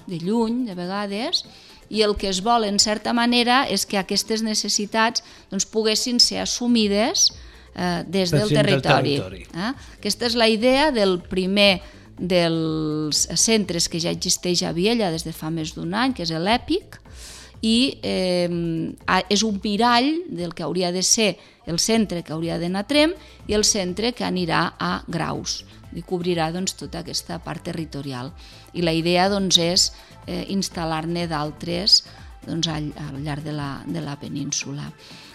de lluny, de vegades, i el que es vol, en certa manera, és que aquestes necessitats doncs, poguessin ser assumides eh, des del gent del territori. territori. Eh? Aquesta és la idea del primer dels centres que ja existeix a Viella des de fa més d'un any, que és l'EPIC, i eh, és un mirall del que hauria de ser el centre que hauria d'anar a Trem i el centre que anirà a Graus i cobrirà doncs, tota aquesta part territorial. I la idea doncs, és eh, instal·lar-ne d'altres doncs, al, al llarg de la, de la península.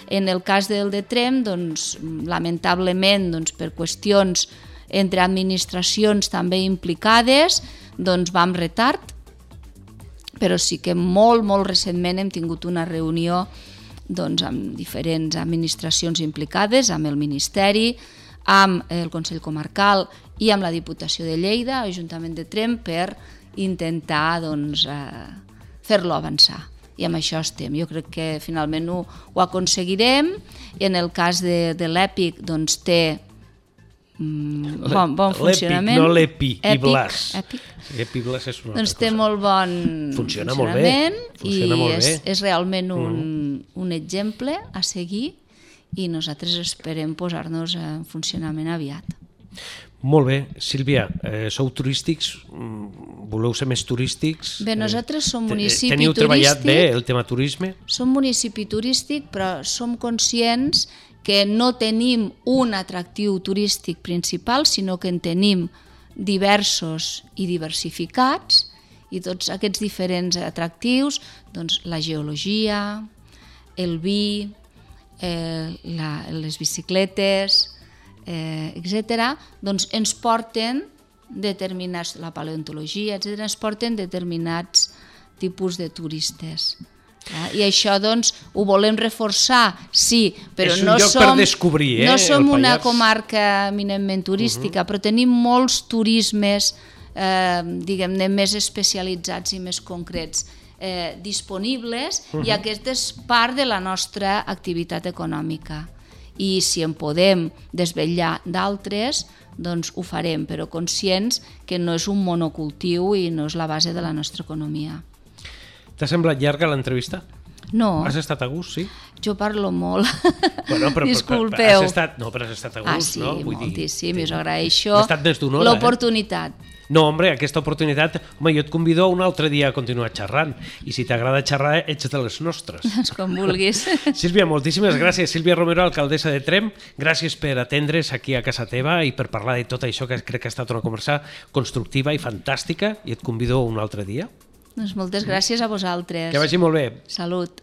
En el cas del de Trem, doncs, lamentablement, doncs, per qüestions entre administracions també implicades, doncs va amb retard, però sí que molt, molt recentment hem tingut una reunió doncs, amb diferents administracions implicades, amb el Ministeri, amb el Consell Comarcal i amb la Diputació de Lleida, Ajuntament de Trem, per intentar doncs, eh, fer-lo avançar. I amb això estem. Jo crec que finalment ho, ho aconseguirem. I en el cas de, de l'EPIC doncs, té mm, bon, bon funcionament. L'EPIC, no l'EPI, i Blas. Èpic. Epi Blas és una Doncs té cosa. molt bon Funciona molt bé, funcionament funciona i molt és, bé. Mm. és realment un, un exemple a seguir i nosaltres esperem posar-nos en funcionament aviat. Molt bé. Sílvia, eh, sou turístics? Mm, Voleu ser més turístics? Bé, nosaltres som Eh, municipi Teniu treballat turístic. bé el tema turisme? Som municipi turístic, però som conscients que no tenim un atractiu turístic principal, sinó que en tenim diversos i diversificats, i tots aquests diferents atractius, doncs la geologia, el vi, eh, la, les bicicletes, eh, etc., doncs ens porten determinats, la paleontologia, etc., ens porten determinats tipus de turistes. Eh? I això, doncs, ho volem reforçar, sí, però no som, per descobrir, eh, no som una comarca eminentment turística, uh -huh. però tenim molts turismes, eh, diguem-ne, més especialitzats i més concrets eh, disponibles uh -huh. i aquesta és part de la nostra activitat econòmica. I si en podem desvetllar d'altres, doncs ho farem, però conscients que no és un monocultiu i no és la base de la nostra economia. T'ha semblat llarga l'entrevista? No, Has estat a gust, sí? jo parlo molt. Bueno, però, però, Disculpeu. però has estat, no, però has estat a gust, Ah, sí, no? Vull dir, moltíssim, sí. i us agraeixo d'una hora, eh? No, hombre, aquesta oportunitat... Home, jo et convido un altre dia a continuar xerrant. I si t'agrada xerrar, ets de les nostres. Com vulguis. Sílvia, moltíssimes gràcies. Sílvia Romero, alcaldessa de Trem, gràcies per atendre's aquí a casa teva i per parlar de tot això, que crec que ha estat una conversa constructiva i fantàstica, i et convido un altre dia. doncs moltes gràcies a vosaltres. Que vagi molt bé. Salut.